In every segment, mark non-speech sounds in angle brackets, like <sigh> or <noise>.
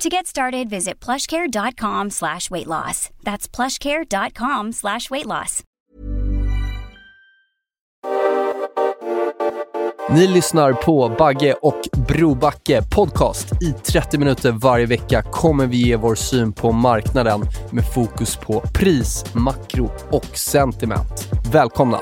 To get started, visit plushcare.com slash weight loss. That's plushcare.com slash weight loss. Ni lyssnar på Bagge och Brobacke podcast. I 30 minuter varje vecka kommer vi ge vår syn på marknaden med fokus på pris, makro och sentiment. Välkomna!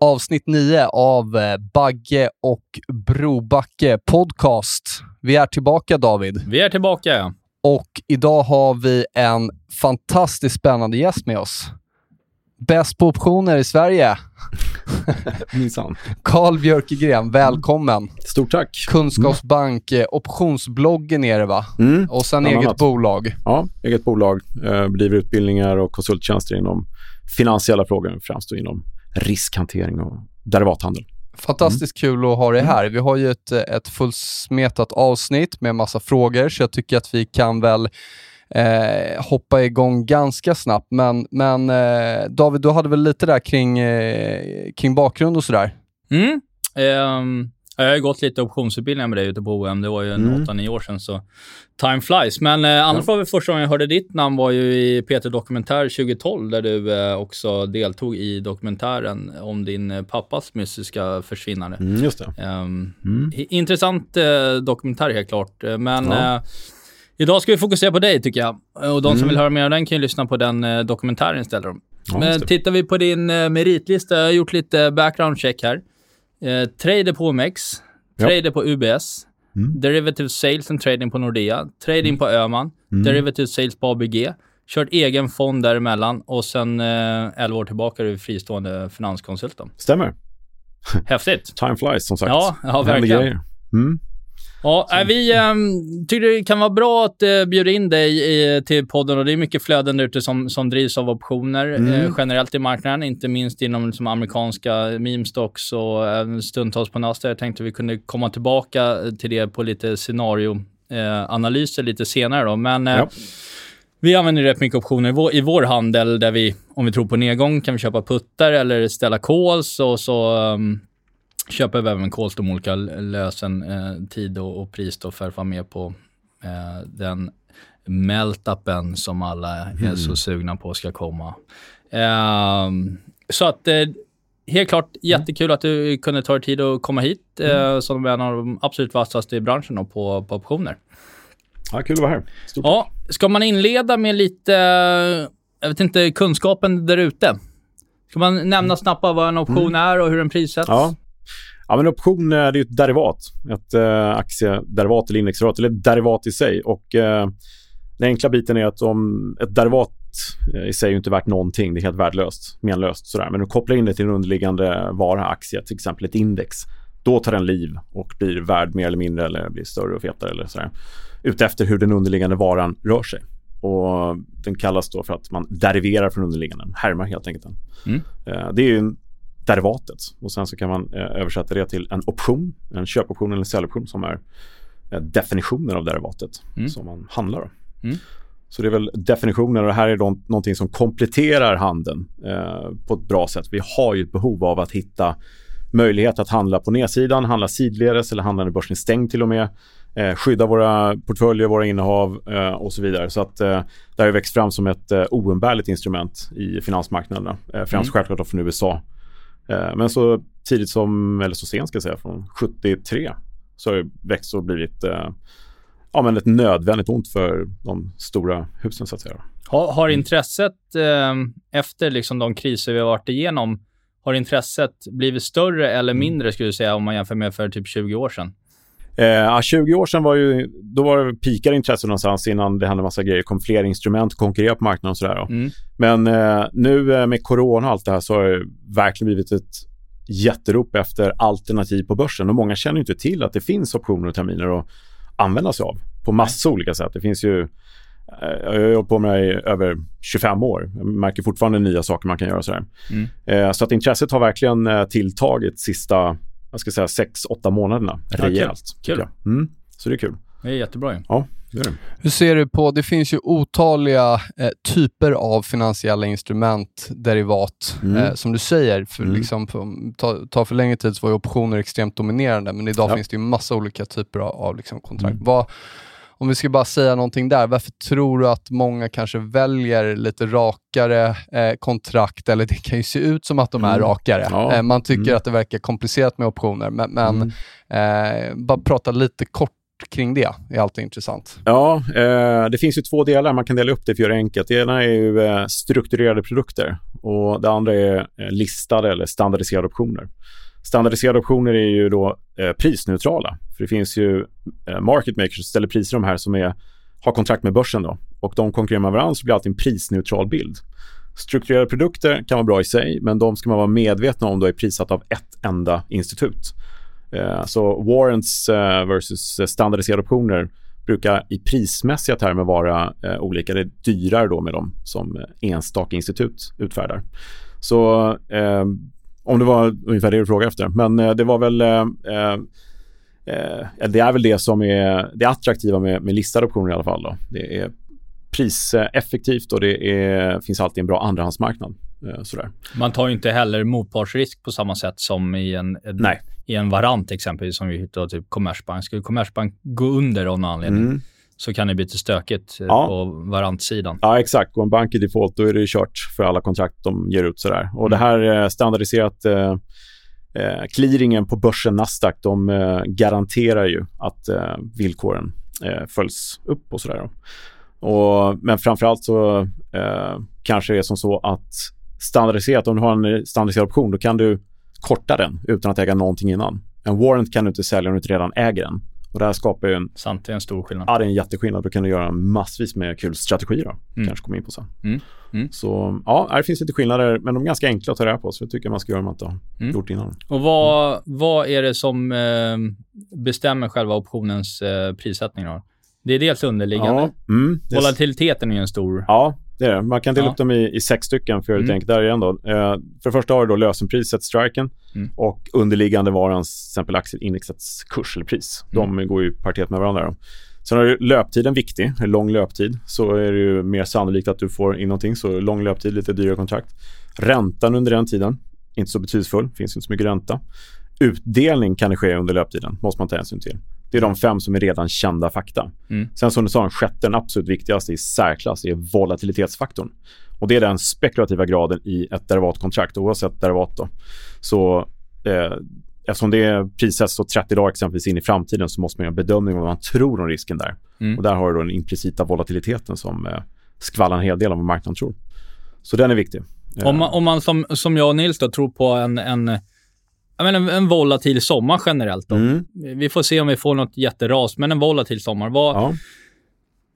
Avsnitt 9 av eh, Bagge och Brobacke podcast. Vi är tillbaka David. Vi är tillbaka. Och idag har vi en fantastiskt spännande gäst med oss. Bäst på optioner i Sverige. <laughs> Minsann. Carl Björkegren, välkommen. Stort tack. Kunskapsbank, eh, optionsbloggen är det va? Mm. Och sen Bland eget annat. bolag. Ja, eget bolag. Eh, bedriver utbildningar och konsulttjänster inom finansiella frågor, främst inom riskhantering och derivathandel. Fantastiskt kul att ha dig här. Vi har ju ett, ett fullsmetat avsnitt med massa frågor, så jag tycker att vi kan väl eh, hoppa igång ganska snabbt. Men, men eh, David, du hade väl lite där kring, eh, kring bakgrund och sådär? Mm. Ehm, jag har gått lite optionsutbildningar med dig ute på OM. Det var ju Mm. 8-9 år sedan, så time flies. Men eh, annars var väl första gången jag hörde ditt namn var ju i Peter Dokumentär 2012, där du eh, också deltog i dokumentären om din eh, pappas mystiska försvinnande. Mm, just det. Ehm, Mm. i- Intressant eh, dokumentär helt klart, Eh, men Ja. eh, idag ska vi fokusera på dig tycker jag. Och de som Mm. vill höra mer om den kan ju lyssna på den eh, dokumentären istället. Ja, Men det. tittar vi på din eh, meritlista, jag har gjort lite background check här. Eh, trader på OMX, Ja. trader på UBS, Mm. derivative sales and trading på Nordea, trading på Öhman, Mm. derivative sales på ABG, kört egen fond däremellan och sen eh, 11 år tillbaka är du fristående finanskonsult. Stämmer. Häftigt. <laughs> Time flies, som sagt. Ja, ja, verkligen. Mm. Ja, äh, vi ähm, tycker det kan vara bra att äh, bjuda in dig i, till podden och det är mycket flöden ute som, som drivs av optioner Mm. eh, generellt i marknaden, inte minst inom liksom, amerikanska meme stocks och även stundtals på Nasdaq. Jag tänkte vi kunde komma tillbaka till det på lite scenarioanalyser lite senare då, men eh, Ja. vi använder rätt mycket optioner i vår, i vår handel där vi, om vi tror på nedgång, kan vi köpa puttar eller ställa calls och så ehm, köper vi även de olika lösen, eh, tid och, och pris då för att vara med på eh, den meltupen som alla är så sugna på ska komma. Ehm, så att eh, helt klart jättekul att du kunde ta dig tid att komma hit eh, som en av de absolut vassaste i branschen då, på, på optioner. Ja, kul att vara här. Stort Ja, ska man inleda med lite, jag vet inte, kunskapen där ute? Ska man nämna snabbt bara vad en option är och hur den prissätts? Ja. Ja, men option eh, är ju ett derivat. Ett eh, aktiederivat eller indexderivat, eller ett derivat i sig. Och eh, Den enkla biten är att om ett derivat eh, i sig är inte värt någonting, det är helt värdelöst, menlöst sådär. Men du kopplar in det till en underliggande vara, aktie, till exempel ett index. Då tar den liv och blir värd mer eller mindre eller blir större och fetare eller sådär. Utefter hur den underliggande varan rör sig. Och Den kallas då för att man deriverar från underliggande, härmar helt enkelt den. Mm. Eh, Det är ju en derivatet och sen så kan man eh, översätta det till en option, en köpoption eller en säljoption som är eh, definitionen av derivatet Mm. som man handlar. Mm. Så det är väl definitioner och det här är då någonting som kompletterar handeln eh, på ett bra sätt. Vi har ju ett behov av att hitta möjlighet att handla på nedsidan, handla sidledes eller handla när börsen är stängd till och med. Eh, skydda våra portföljer, våra innehav eh, och så vidare. Så att eh, det har ju växt fram som ett eh, oumbärligt instrument i finansmarknaderna. Eh, främst Mm. självklart från USA. Eh, men så tidigt som, eller så sent ska jag säga, från 73 så har det växt och blivit eh, ja, men ett nödvändigt ont för de stora husen så att säga. Har, har intresset eh, efter liksom de kriser vi har varit igenom, har intresset blivit större eller mindre skulle du säga om man jämför med för typ 20 år sedan? Eh, ja, 20 år sedan var ju, då var det pikade intresset någonstans innan det hände massa grejer. kom fler instrument att konkurrera på marknaden och sådär. Mm. Men eh, nu eh, med corona och allt det här så har det verkligen blivit ett jätterop efter alternativ på börsen. Och många känner ju inte till att det finns optioner och terminer att använda sig av på massa olika sätt. Det finns ju Eh, jag har hållit på med det i över 25 år. Jag märker fortfarande nya saker man kan göra. Sådär. Mm. Eh, så att intresset har verkligen eh, tilltagit sista jag ska säga 6-8 månaderna rejält. Kul. kul. Mm. Så det är kul. Det är jättebra ju. Ja, det är det. Hur ser du på, det finns ju otaliga eh, typer av finansiella instrument, derivat, mm. eh, som du säger. För, mm. liksom, för, ta, ta, för längre tid så var ju optioner extremt dominerande, men idag ja. finns det ju massa olika typer av, av liksom, kontrakt. Mm. Vad, om vi ska bara säga någonting där, varför tror du att många kanske väljer lite rakare eh, kontrakt? Eller det kan ju se ut som att de är mm. rakare. Ja. Eh, man tycker mm. att det verkar komplicerat med optioner, men, men mm. eh, bara prata lite kort kring det är alltid intressant. Ja, eh, det finns ju två delar. Man kan dela upp det för att göra det enkelt. Det ena är ju eh, strukturerade produkter och det andra är eh, listade eller standardiserade optioner. Standardiserade optioner är ju då eh, prisneutrala. För det finns ju eh, market makers som ställer priser de här som är, har kontrakt med börsen då. Och de konkurrerar med varandra så blir det alltid en prisneutral bild. Strukturerade produkter kan vara bra i sig, men de ska man vara medveten om då är prissatt av ett enda institut. Eh, så warrants eh, versus standardiserade optioner brukar i prismässiga termer vara eh, olika. Det är dyrare då med dem som eh, enstaka institut utfärdar. Så eh, om det var ungefär det du frågade efter. Men eh, det var väl... Eh, eh, det är väl det som är det attraktiva med, med listade optioner i alla fall. Då. Det är priseffektivt och det är, finns alltid en bra andrahandsmarknad. Sådär. Man tar ju inte heller motpartsrisk på samma sätt som i en, Nej. i en varant exempelvis som vi hittar typ Commerzbank. Skulle Commerzbank gå under av någon anledning mm så kan det bli lite stökigt eh, ja. på varantsidan. Ja, exakt. Går en bank i default, då är det kört för alla kontrakt de ger ut. Sådär. Och mm. det här eh, standardiserat eh, eh, clearingen på börsen Nasdaq, de eh, garanterar ju att eh, villkoren eh, följs upp och sådär. Och, men framförallt så eh, kanske det är som så att standardiserat, om du har en standardiserad option, då kan du korta den utan att äga någonting innan. En warrant kan du inte sälja om du inte redan äger den. Och det här skapar ju en... Sant, det är en stor skillnad. Ja, det är en jätteskillnad. Då kan du göra massvis med kul strategier då. Mm. Kanske komma in på sen. Mm. Mm. Så ja, det finns lite skillnader, men de är ganska enkla att ta reda på. Så det tycker jag man ska göra om man inte har mm. gjort innan. Och vad, vad är det som eh, bestämmer själva optionens eh, prissättning då? Det är dels underliggande. Ja, mm, Volatiliteten är ju en stor... Ja, det är det. Man kan dela ja. upp dem i, i sex stycken för att mm. tänka där igen då. Eh, för det första har du då lösenpriset, striken, mm. och underliggande varans, till exempel aktieindexets kurs eller pris. De mm. går ju i paritet med varandra. Då. Sen har du löptiden viktig, lång löptid. Så är det ju mer sannolikt att du får in någonting. Så lång löptid, lite dyrare kontrakt. Räntan under den tiden, inte så betydelsefull. finns inte så mycket ränta. Utdelning kan det ske under löptiden, måste man ta hänsyn till. Det är de fem som är redan kända fakta. Mm. Sen som du sa, den sjätte, den absolut viktigaste i särklass är volatilitetsfaktorn. Och det är den spekulativa graden i ett derivatkontrakt, oavsett derivat. Då. Så eh, eftersom det prissätts 30 dagar exempelvis in i framtiden så måste man göra en bedömning av vad man tror om risken där. Mm. Och där har du då den implicita volatiliteten som eh, skvallrar en hel del av vad marknaden tror. Så den är viktig. Om man, om man som, som jag och Nils då, tror på en, en en, en volatil sommar generellt. Då. Mm. Vi får se om vi får något jätteras, men en volatil sommar. Vad, ja.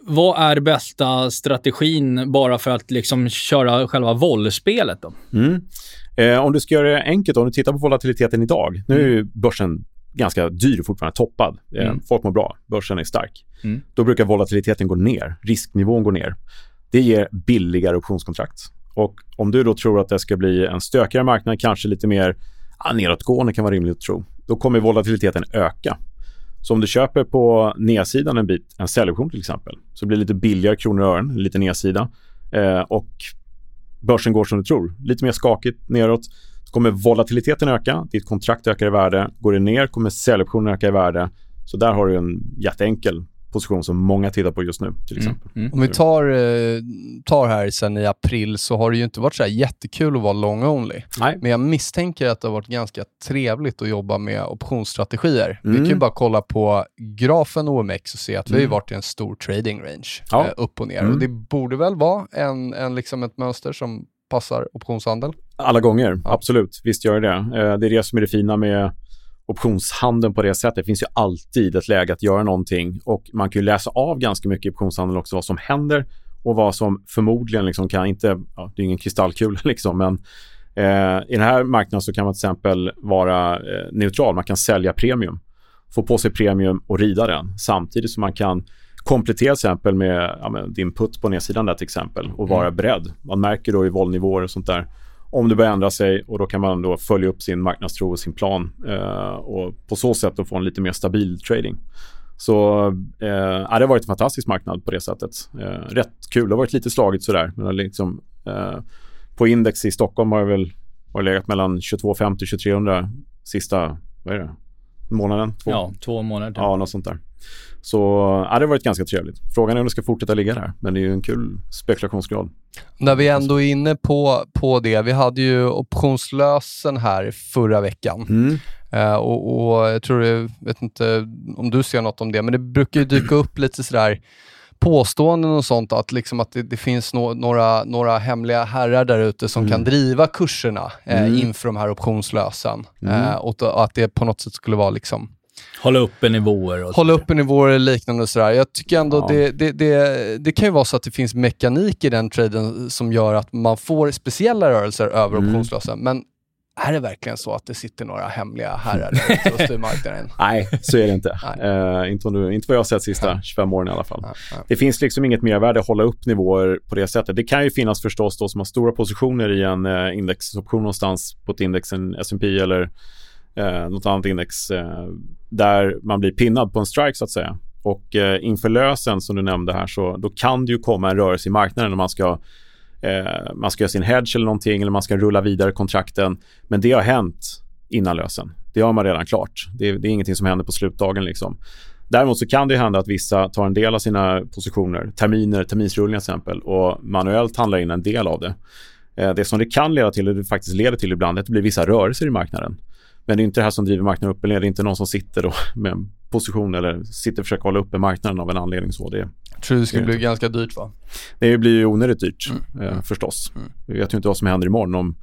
vad är bästa strategin bara för att liksom köra själva vollspelet? Då? Mm. Eh, om du ska göra det enkelt, om du tittar på volatiliteten idag. Nu är ju börsen ganska dyr fortfarande toppad. Eh, mm. Folk mår bra, börsen är stark. Mm. Då brukar volatiliteten gå ner, risknivån går ner. Det ger billigare optionskontrakt. Och om du då tror att det ska bli en stökigare marknad, kanske lite mer ja, nedåtgående kan vara rimligt att tro. Då kommer volatiliteten öka. Så om du köper på nedsidan en bit, en säljoption till exempel, så blir det lite billigare kronor och ören, lite nedsida. Eh, och börsen går som du tror, lite mer skakigt neråt. Så kommer volatiliteten öka, ditt kontrakt ökar i värde. Går det ner kommer säljoptionen öka i värde. Så där har du en jätteenkel position som många tittar på just nu till mm, exempel. Mm, mm. Om vi tar, eh, tar här sen i april så har det ju inte varit så jättekul att vara long only. Nej. Men jag misstänker att det har varit ganska trevligt att jobba med optionsstrategier. Mm. Vi kan ju bara kolla på grafen OMX och se att vi har mm. varit i en stor trading range, ja. eh, upp och ner. Och mm. det borde väl vara en, en liksom ett mönster som passar optionshandel? Alla gånger, ja. absolut. Visst gör det det. Eh, det är det som är det fina med optionshandeln på det sättet. Det finns ju alltid ett läge att göra någonting och man kan ju läsa av ganska mycket i optionshandeln också vad som händer och vad som förmodligen liksom kan, inte, ja, det är ingen kristallkula <laughs> liksom, men eh, i den här marknaden så kan man till exempel vara eh, neutral. Man kan sälja premium, få på sig premium och rida den samtidigt som man kan komplettera till exempel med ja, din putt på nedsidan där till exempel och vara Mm. beredd. Man märker då i vollnivåer och sånt där om det börjar ändra sig och då kan man då följa upp sin marknadstro och sin plan eh, och på så sätt få en lite mer stabil trading. Så eh, det har varit en fantastisk marknad på det sättet. Eh, rätt kul. Det har varit lite slagigt sådär. Men liksom, eh, på index i Stockholm har det väl har legat mellan 2250 och 2300 sista, vad är det, månaden? Två? Ja, två månader. Ja, något sånt där. Så ja, det har varit ganska trevligt. Frågan är om det ska fortsätta ligga där, men det är ju en kul spekulationsgrad. När vi ändå är inne på, på det, vi hade ju optionslösen här förra veckan. Mm. Eh, och, och jag tror, jag vet inte om du ser något om det, men det brukar ju dyka upp lite sådär påståenden och sånt att, liksom att det, det finns no, några, några hemliga herrar där ute som Mm. kan driva kurserna eh, Mm. inför de här optionslösen. Mm. Eh, och, och att det på något sätt skulle vara liksom Hålla uppe nivåer och hålla uppe nivåer eller liknande och sådär. Jag tycker ändå Ja. det, det, det, det kan ju vara så att det finns mekanik i den traden som gör att man får speciella rörelser över Mm. optionslösen. Men är det verkligen så att det sitter några hemliga herrar och styr <laughs> marknaden? Nej, så är det inte. Eh, inte, du, inte vad jag har sett sista 25 åren i alla fall. Det finns liksom inget mervärde att hålla upp nivåer på det sättet. Det kan ju finnas förstås de som har stora positioner i en eh, indexoption någonstans på ett index, en S&P eller eh, något annat index eh, där man blir pinnad på en strike så att säga. Och eh, inför lösen som du nämnde här så då kan det ju komma en rörelse i marknaden när man ska eh, man ska göra sin hedge eller någonting eller man ska rulla vidare kontrakten. Men det har hänt innan lösen. Det har man redan klart. Det är, det är ingenting som händer på slutdagen liksom. Däremot så kan det hända att vissa tar en del av sina positioner, terminer, terminsrullningar till exempel, och manuellt handlar in en del av det. Eh, det som det kan leda till, och det faktiskt leder till ibland, är att det blir vissa rörelser i marknaden. Men det är inte det här som driver marknaden upp eller ner. Det är inte någon som sitter då med en position eller sitter och försöker hålla uppe marknaden av en anledning. Så det, Jag tror det skulle Det bli inte. ganska dyrt va? det blir ju onödigt dyrt Mm. eh, förstås. Mm. Vi vet ju inte vad som händer imorgon om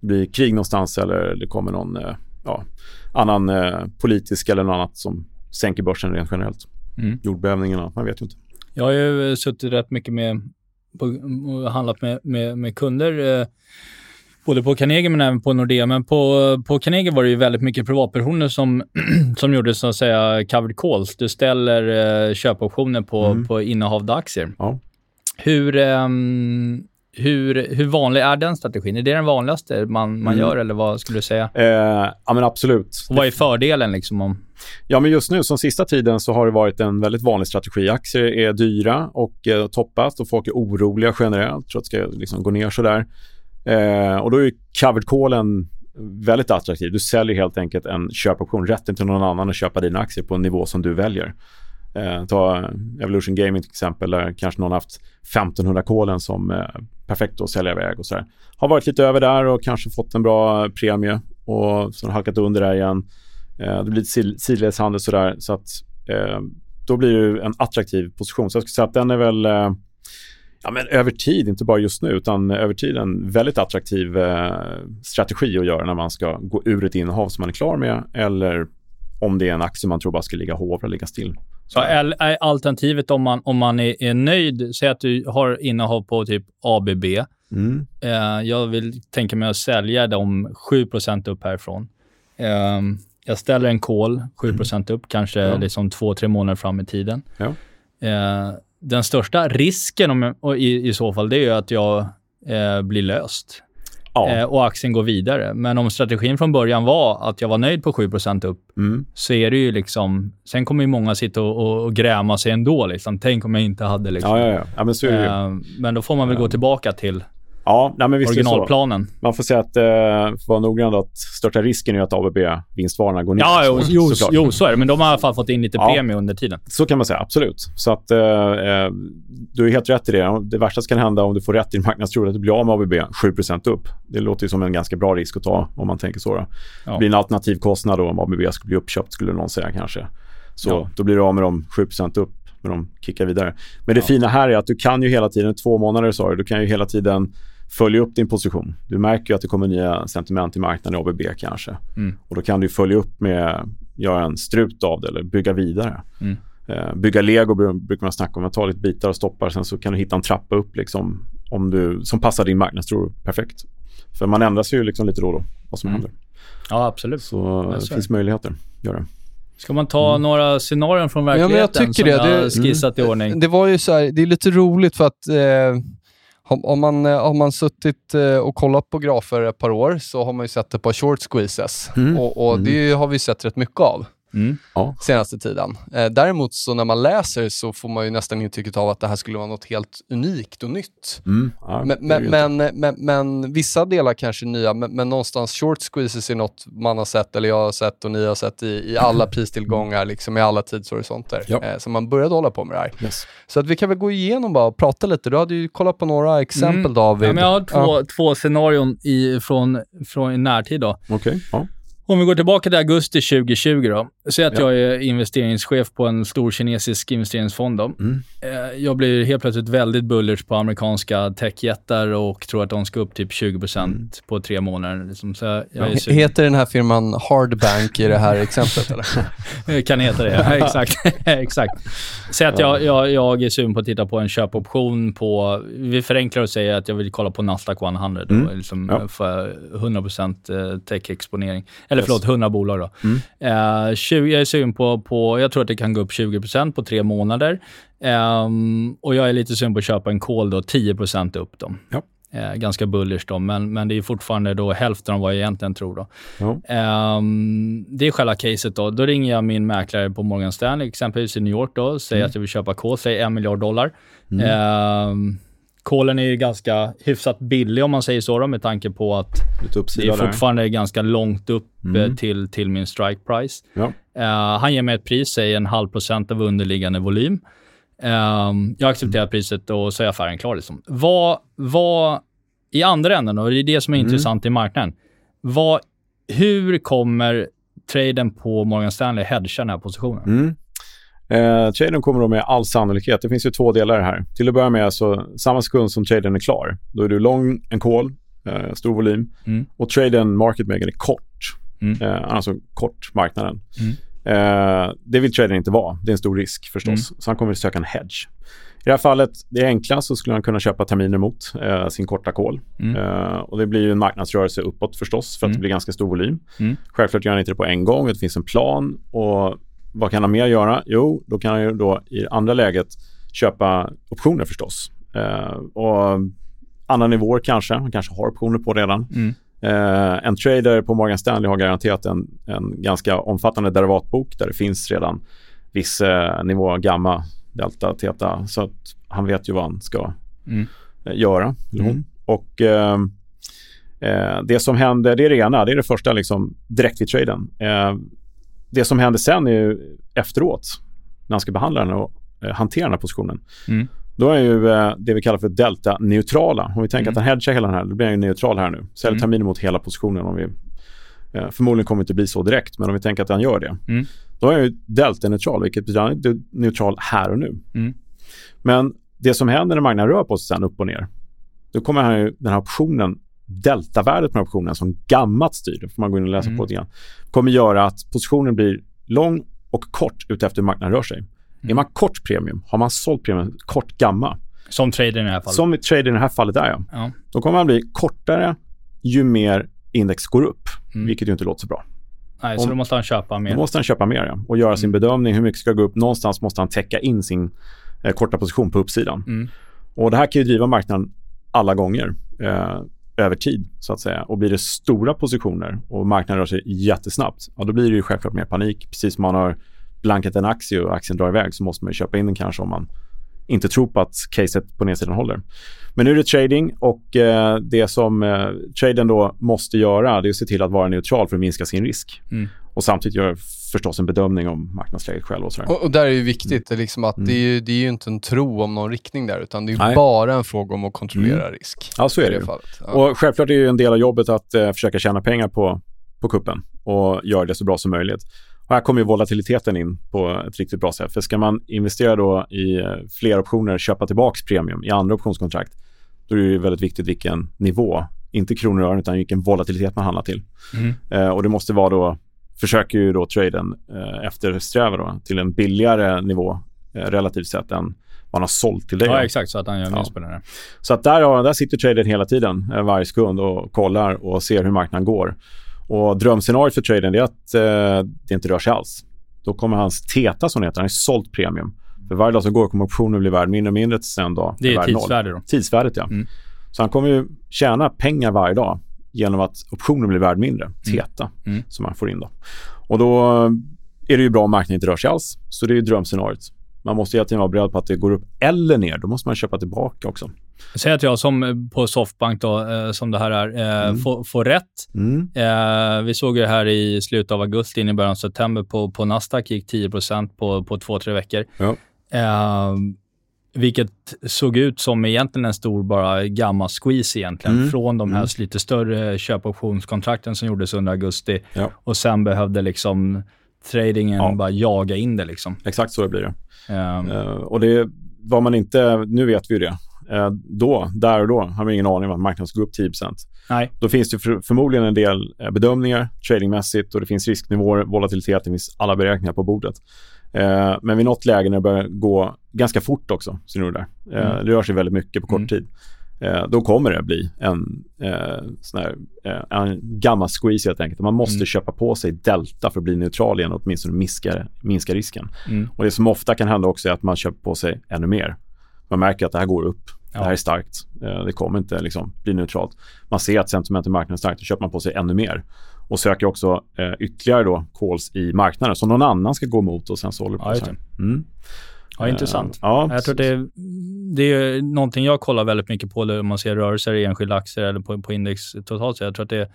det blir krig någonstans eller det kommer någon eh, ja, annan eh, politisk eller något annat som sänker börsen rent generellt. Mm. Jordbävningarna, man vet ju inte. Jag har ju eh, suttit rätt mycket med på, och handlat med, med, med kunder. Eh, både på Carnegie men även på Nordea. Men på, på Carnegie var det ju väldigt mycket privatpersoner som, <clears throat> som gjorde så att säga covered calls. Du ställer eh, köpoptioner på, Mm. på innehavda aktier. Ja. Hur, ehm, hur, hur vanlig är den strategin? Är det den vanligaste man, man Mm. gör eller vad skulle du säga? Eh, ja men absolut. Och vad är fördelen liksom om... Ja, men just nu, som sista tiden, så har det varit en väldigt vanlig strategi. Aktier är dyra och eh, toppat och folk är oroliga generellt. Tror att det ska liksom gå ner sådär. Eh, och då är ju covered callen väldigt attraktiv. Du säljer helt enkelt en köpoption, rätten till någon annan att köpa dina aktier på en nivå som du väljer. Eh, ta Evolution Gaming till exempel, där kanske någon haft 1500 kolen som eh, perfekt att sälja iväg och sådär. Har varit lite över där och kanske fått en bra premie och så har halkat under där igen. Eh, det blir lite sidledshandel sådär. Så att eh, då blir det en attraktiv position. Så jag skulle säga att den är väl eh, ja, men över tid, inte bara just nu, utan över tid en väldigt attraktiv eh, strategi att göra när man ska gå ur ett innehav som man är klar med eller om det är en aktie man tror bara ska ligga hovra, ligga still. Så, Ja, är alternativet om man, om man är, är nöjd, säg att du har innehav på typ ABB. mm, Eh, jag vill tänka mig att sälja dem 7% upp härifrån. Eh, jag ställer en call 7% upp, kanske Ja. liksom två, tre månader fram i tiden. Ja. Eh, den största risken om, i, i så fall, det är ju att jag eh, blir löst ja. eh, och aktien går vidare. Men om strategin från början var att jag var nöjd på 7 upp, mm, så är det ju liksom... Sen kommer ju många sitta och, och, och gräma sig ändå. Liksom. Tänk om jag inte hade liksom... ja, ja, ja. ja, men så är det ju. Eh, men då får man väl gå tillbaka till Ja, nej, men visst det så. originalplanen. Man får säga att, eh, vara noggrann, att största risken är att ABB-vinstvarorna går ner. Ja, jo, Så- jo, så är det. Men de har i alla fall fått in lite Ja. premie under tiden. Så kan man säga, absolut. Så att eh, eh, du är helt rätt i det. Det värsta som kan hända om du får rätt i din marknadstro är att du blir av med ABB 7% upp. Det låter ju som en ganska bra risk att ta om man tänker så. Ja. Det blir en alternativ kostnad då om ABB skulle bli uppköpt skulle någon säga kanske. Så Ja. då blir du av med dem 7% upp när de kickar vidare. Men det Ja. fina här är att du kan ju hela tiden, två månader sa du, du kan ju hela tiden följa upp din position. Du märker ju att det kommer nya sentiment i marknaden i ABB kanske. Mm. Och då kan du följa upp med, göra en strut av det eller bygga vidare. Mm. Eh, bygga lego bru- brukar man snacka om. Man tar lite bitar och stoppar. Sen så kan du hitta en trappa upp liksom, om du, som passar din marknadstro perfekt. För man ändrar sig ju liksom lite då och då, vad som Mm. händer. Ja, absolut. Så Ja, det finns möjligheter att göra det. Ska man ta mm. några scenarion från verkligheten ja, men jag tycker som det. jag skissat i ordning? Det var ju så här, det är lite roligt för att eh, om man eh, har man suttit eh, och kollat på grafer ett par år så har man ju sett ett par short squeezes mm. och, och mm. det har vi sett rätt mycket av mm. senaste tiden. Eh, däremot så när man läser så får man ju nästan intrycket av att det här skulle vara något helt unikt och nytt. Mm. Ja, men, men, men, men, men, vissa delar kanske är nya, men, någonstans short squeezes är något man har sett, eller jag har sett och ni har sett i, i alla pristillgångar, liksom i alla tidshorisonter. Ja. Eh, så man började hålla på med det här. Yes. Så att vi kan väl gå igenom bara och prata lite. Du hade ju kollat på några exempel mm. David. Ja, men jag har två, ja. två scenarion i, från, från i närtid då. Okej. Okay. Ja. Om vi går tillbaka till augusti 2020 då. Säg att ja. jag är investeringschef på en stor kinesisk investeringsfond. Då. Mm. Eh, jag blir helt plötsligt väldigt bullish på amerikanska techjättar och tror att de ska upp typ 20 mm. på tre månader. Liksom. Så jag, jag Heter den här firman Hardbank i det här <laughs> exemplet? eller? kan heta det, <laughs> ja. exakt. <laughs> exakt. Säg att jag, jag, jag är sugen på att titta på en köpoption på... Vi förenklar och säger att jag vill kolla på Nasdaq 100 mm. och liksom ja. få 100 eh, tech-exponering. Eller förlåt, 100 bolag då. Mm. Uh, 20, jag är sugen på, på, jag tror att det kan gå upp 20% på tre månader. Um, och jag är lite sugen på att köpa en call då, 10% upp dem. Ja. Uh, ganska bullish då, men, men det är fortfarande då hälften av vad jag egentligen tror. Då. Ja. Um, det är själva caset. Då. Då ringer jag min mäklare på Morgan Stanley, exempelvis i New York, då, säger mm. att jag vill köpa call, säger en miljard dollar. Mm. Um, Kolen är ju ganska hyfsat billig om man säger så då, med tanke på att det är fortfarande där. ganska långt upp mm. Eh, till, till min strike price. Ja. Uh, han ger mig ett pris, säg en halv procent av underliggande volym. Uh, jag accepterar mm. priset och så är affären klar. Liksom. Vad, vad, I andra änden, och det är det som är mm. intressant i marknaden. Vad, hur kommer traden på Morgan Stanley hedga den här positionen? Eh, traden kommer då med all sannolikhet. Det finns ju två delar här. Till att börja med, så samma sekund som traden är klar, då är du lång en call, eh, stor volym. Mm. Och traden market maker är kort. Mm. Eh, alltså kort marknaden. Mm. Eh, det vill traden inte vara. Det är en stor risk förstås. Mm. Så han kommer att söka en hedge. I det här fallet, det enkla, så skulle han kunna köpa terminer mot eh, sin korta call. Mm. Eh, och det blir ju en marknadsrörelse uppåt förstås för att mm. det blir ganska stor volym. Mm. Självklart gör han inte det på en gång. Det finns en plan och vad kan han mer göra? Jo, då kan han ju då i andra läget köpa optioner förstås. Eh, och andra nivåer kanske. Han kanske har optioner på redan. Mm. Eh, en trader på Morgan Stanley har garanterat en, en ganska omfattande derivatbok där det finns redan viss eh, nivå gamma, delta, teta. Så att han vet ju vad han ska mm. eh, göra. Mm. Och eh, eh, det som händer, det är det ena, det är det första liksom, direkt vid traden. Det som händer sen är ju efteråt, när han ska behandla den och eh, hantera den här positionen. Mm. Då är ju eh, det vi kallar för delta-neutrala. Om vi tänker mm. att han hedgar hela den här, då blir han ju neutral här nu. Säljer mm. terminer mot hela positionen. Om vi, eh, förmodligen kommer det inte bli så direkt, men om vi tänker att han gör det. Mm. Då är han ju delta-neutral, vilket betyder att han är neutral här och nu. Mm. Men det som händer när marknaden rör på sig sen upp och ner, då kommer han ju, den här optionen deltavärdet med optionen som gammalt styr, det får man gå in och läsa mm. på lite grann, kommer göra att positionen blir lång och kort utefter hur marknaden rör sig. Mm. Är man kort premium, har man sålt premium kort gamma. Som trader i det här fallet? Som trader i det här fallet där ja. ja. Då kommer man bli kortare ju mer index går upp, mm. vilket ju inte låter så bra. Nej, så då måste han köpa mer? Då måste han köpa mer ja. och göra sin mm. bedömning. Hur mycket ska gå upp? Någonstans måste han täcka in sin eh, korta position på uppsidan. Mm. Och Det här kan ju driva marknaden alla gånger. Eh, över tid så att säga. Och blir det stora positioner och marknaden rör sig jättesnabbt, ja, då blir det ju självklart mer panik. Precis som man har blankat en aktie och aktien drar iväg så måste man köpa in den kanske om man inte tror på att caset på nedsidan håller. Men nu är det trading och eh, det som eh, traden då måste göra det är att se till att vara neutral för att minska sin risk. Mm. Och samtidigt göra förstås en bedömning om marknadsläget själv. Och, och, och där är det viktigt mm. liksom att mm. det, är ju, det är ju inte en tro om någon riktning där utan det är Nej. bara en fråga om att kontrollera mm. risk. Ja, så är det, det ja. Och självklart är det en del av jobbet att eh, försöka tjäna pengar på, på kuppen och göra det så bra som möjligt. Och här kommer volatiliteten in på ett riktigt bra sätt. För ska man investera då i eh, fler optioner, köpa tillbaka premium i andra optionskontrakt, då är det väldigt viktigt vilken nivå, inte kronor och ören, utan vilken volatilitet man handlar till. Mm. Eh, och det måste vara då försöker ju då traden eh, eftersträva då, till en billigare nivå eh, relativt sett än man har sålt till dig. Ja, exakt. Så att han gör minst på det. Så att där, där sitter traden hela tiden, eh, varje sekund och kollar och ser hur marknaden går. Och drömscenariot för traden är att eh, det inte rör sig alls. då kommer hans TETA som heter, han är sålt premium. För varje dag som går kommer optionen bli värd mindre och mindre tills en dag Det är värd noll. tidsvärde då. Tidsvärdet, ja. Mm. Så han kommer ju tjäna pengar varje dag genom att optionen blir värd mindre, TETA, Mm. som han får in då. Och då är det ju bra om marknaden inte rör sig alls. Så det är ju drömscenariot. Man måste hela tiden vara beredd på att det går upp eller ner. Då måste man köpa tillbaka också. Säg att jag som eh, på Softbank då, eh, som det här är, eh, Mm. får, får rätt. Mm. Eh, vi såg ju här i slutet av augusti, in i början av september på, på Nasdaq gick 10 på, på två, tre veckor. Ja. Eh, vilket såg ut som egentligen en stor bara gamma squeeze egentligen. Mm. Från de här Mm. lite större köpoptionskontrakten som gjordes under augusti. Ja. Och sen behövde liksom tradingen Ja. bara jaga in det liksom. Exakt så det blir det. Eh, Eh, och det var man inte, nu vet vi ju det. Eh, då, där och då, har man ingen aning om att marknaden ska gå upp 10 nej, Då finns det för, förmodligen en del eh, bedömningar tradingmässigt och det finns risknivåer, volatilitet, det finns alla beräkningar på bordet. Eh, men vid något läge när det börjar gå ganska fort också, där. Eh, Mm. Det rör sig väldigt mycket på kort Mm. tid. Eh, då kommer det bli en, eh, sån här, eh, en gammal squeeze helt enkelt. Man måste Mm. köpa på sig delta för att bli neutral igen och åtminstone minska, minska risken. mm, Och det som ofta kan hända också är att man köper på sig ännu mer. Man märker att det här går upp. Det här Ja. är starkt. Eh, Det kommer inte liksom bli neutralt. Man ser att sentimentet i marknaden är starkt. Då köper man på sig ännu mer. Och söker också eh, ytterligare då calls i marknaden som någon annan ska gå emot och sen så håller det på Ja. Mm. ja, intressant. Eh, ja, Jag tror det, det är någonting jag kollar väldigt mycket på om man ser rörelser i enskilda aktier eller på, på index totalt sett. Jag tror att det är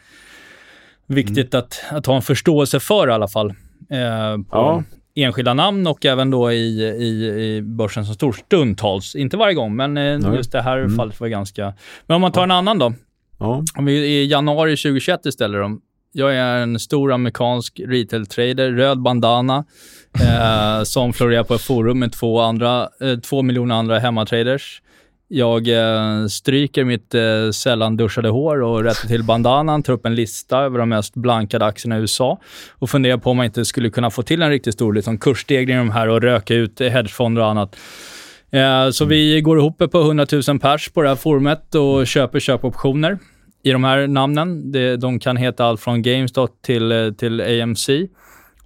viktigt Mm. att, att ha en förståelse för i alla fall. Eh, på Ja. enskilda namn och även då i, i, i börsen som stor stundtals. Inte varje gång, men eh, Nej. just det här Mm. fallet var ganska... Men om man tar en annan då. ja. Om vi i januari 2021 istället då. Jag är en stor amerikansk retail-trader, röd bandana, <laughs> eh, som florerar på ett forum med två, andra, eh, två miljoner andra hemmatraders. Jag eh, stryker mitt eh, sällan duschade hår och rättar till bandanan, tar upp en lista över de mest blankade aktierna i USA och funderar på om man inte skulle kunna få till en riktigt stor liksom, kursstegring i de här och röka ut hedgefonder och annat. Eh, så vi går ihop på 100 000 pers på det här forumet och köper köpoptioner i de här namnen. Det, de kan heta allt från GameStop till, eh, till AMC.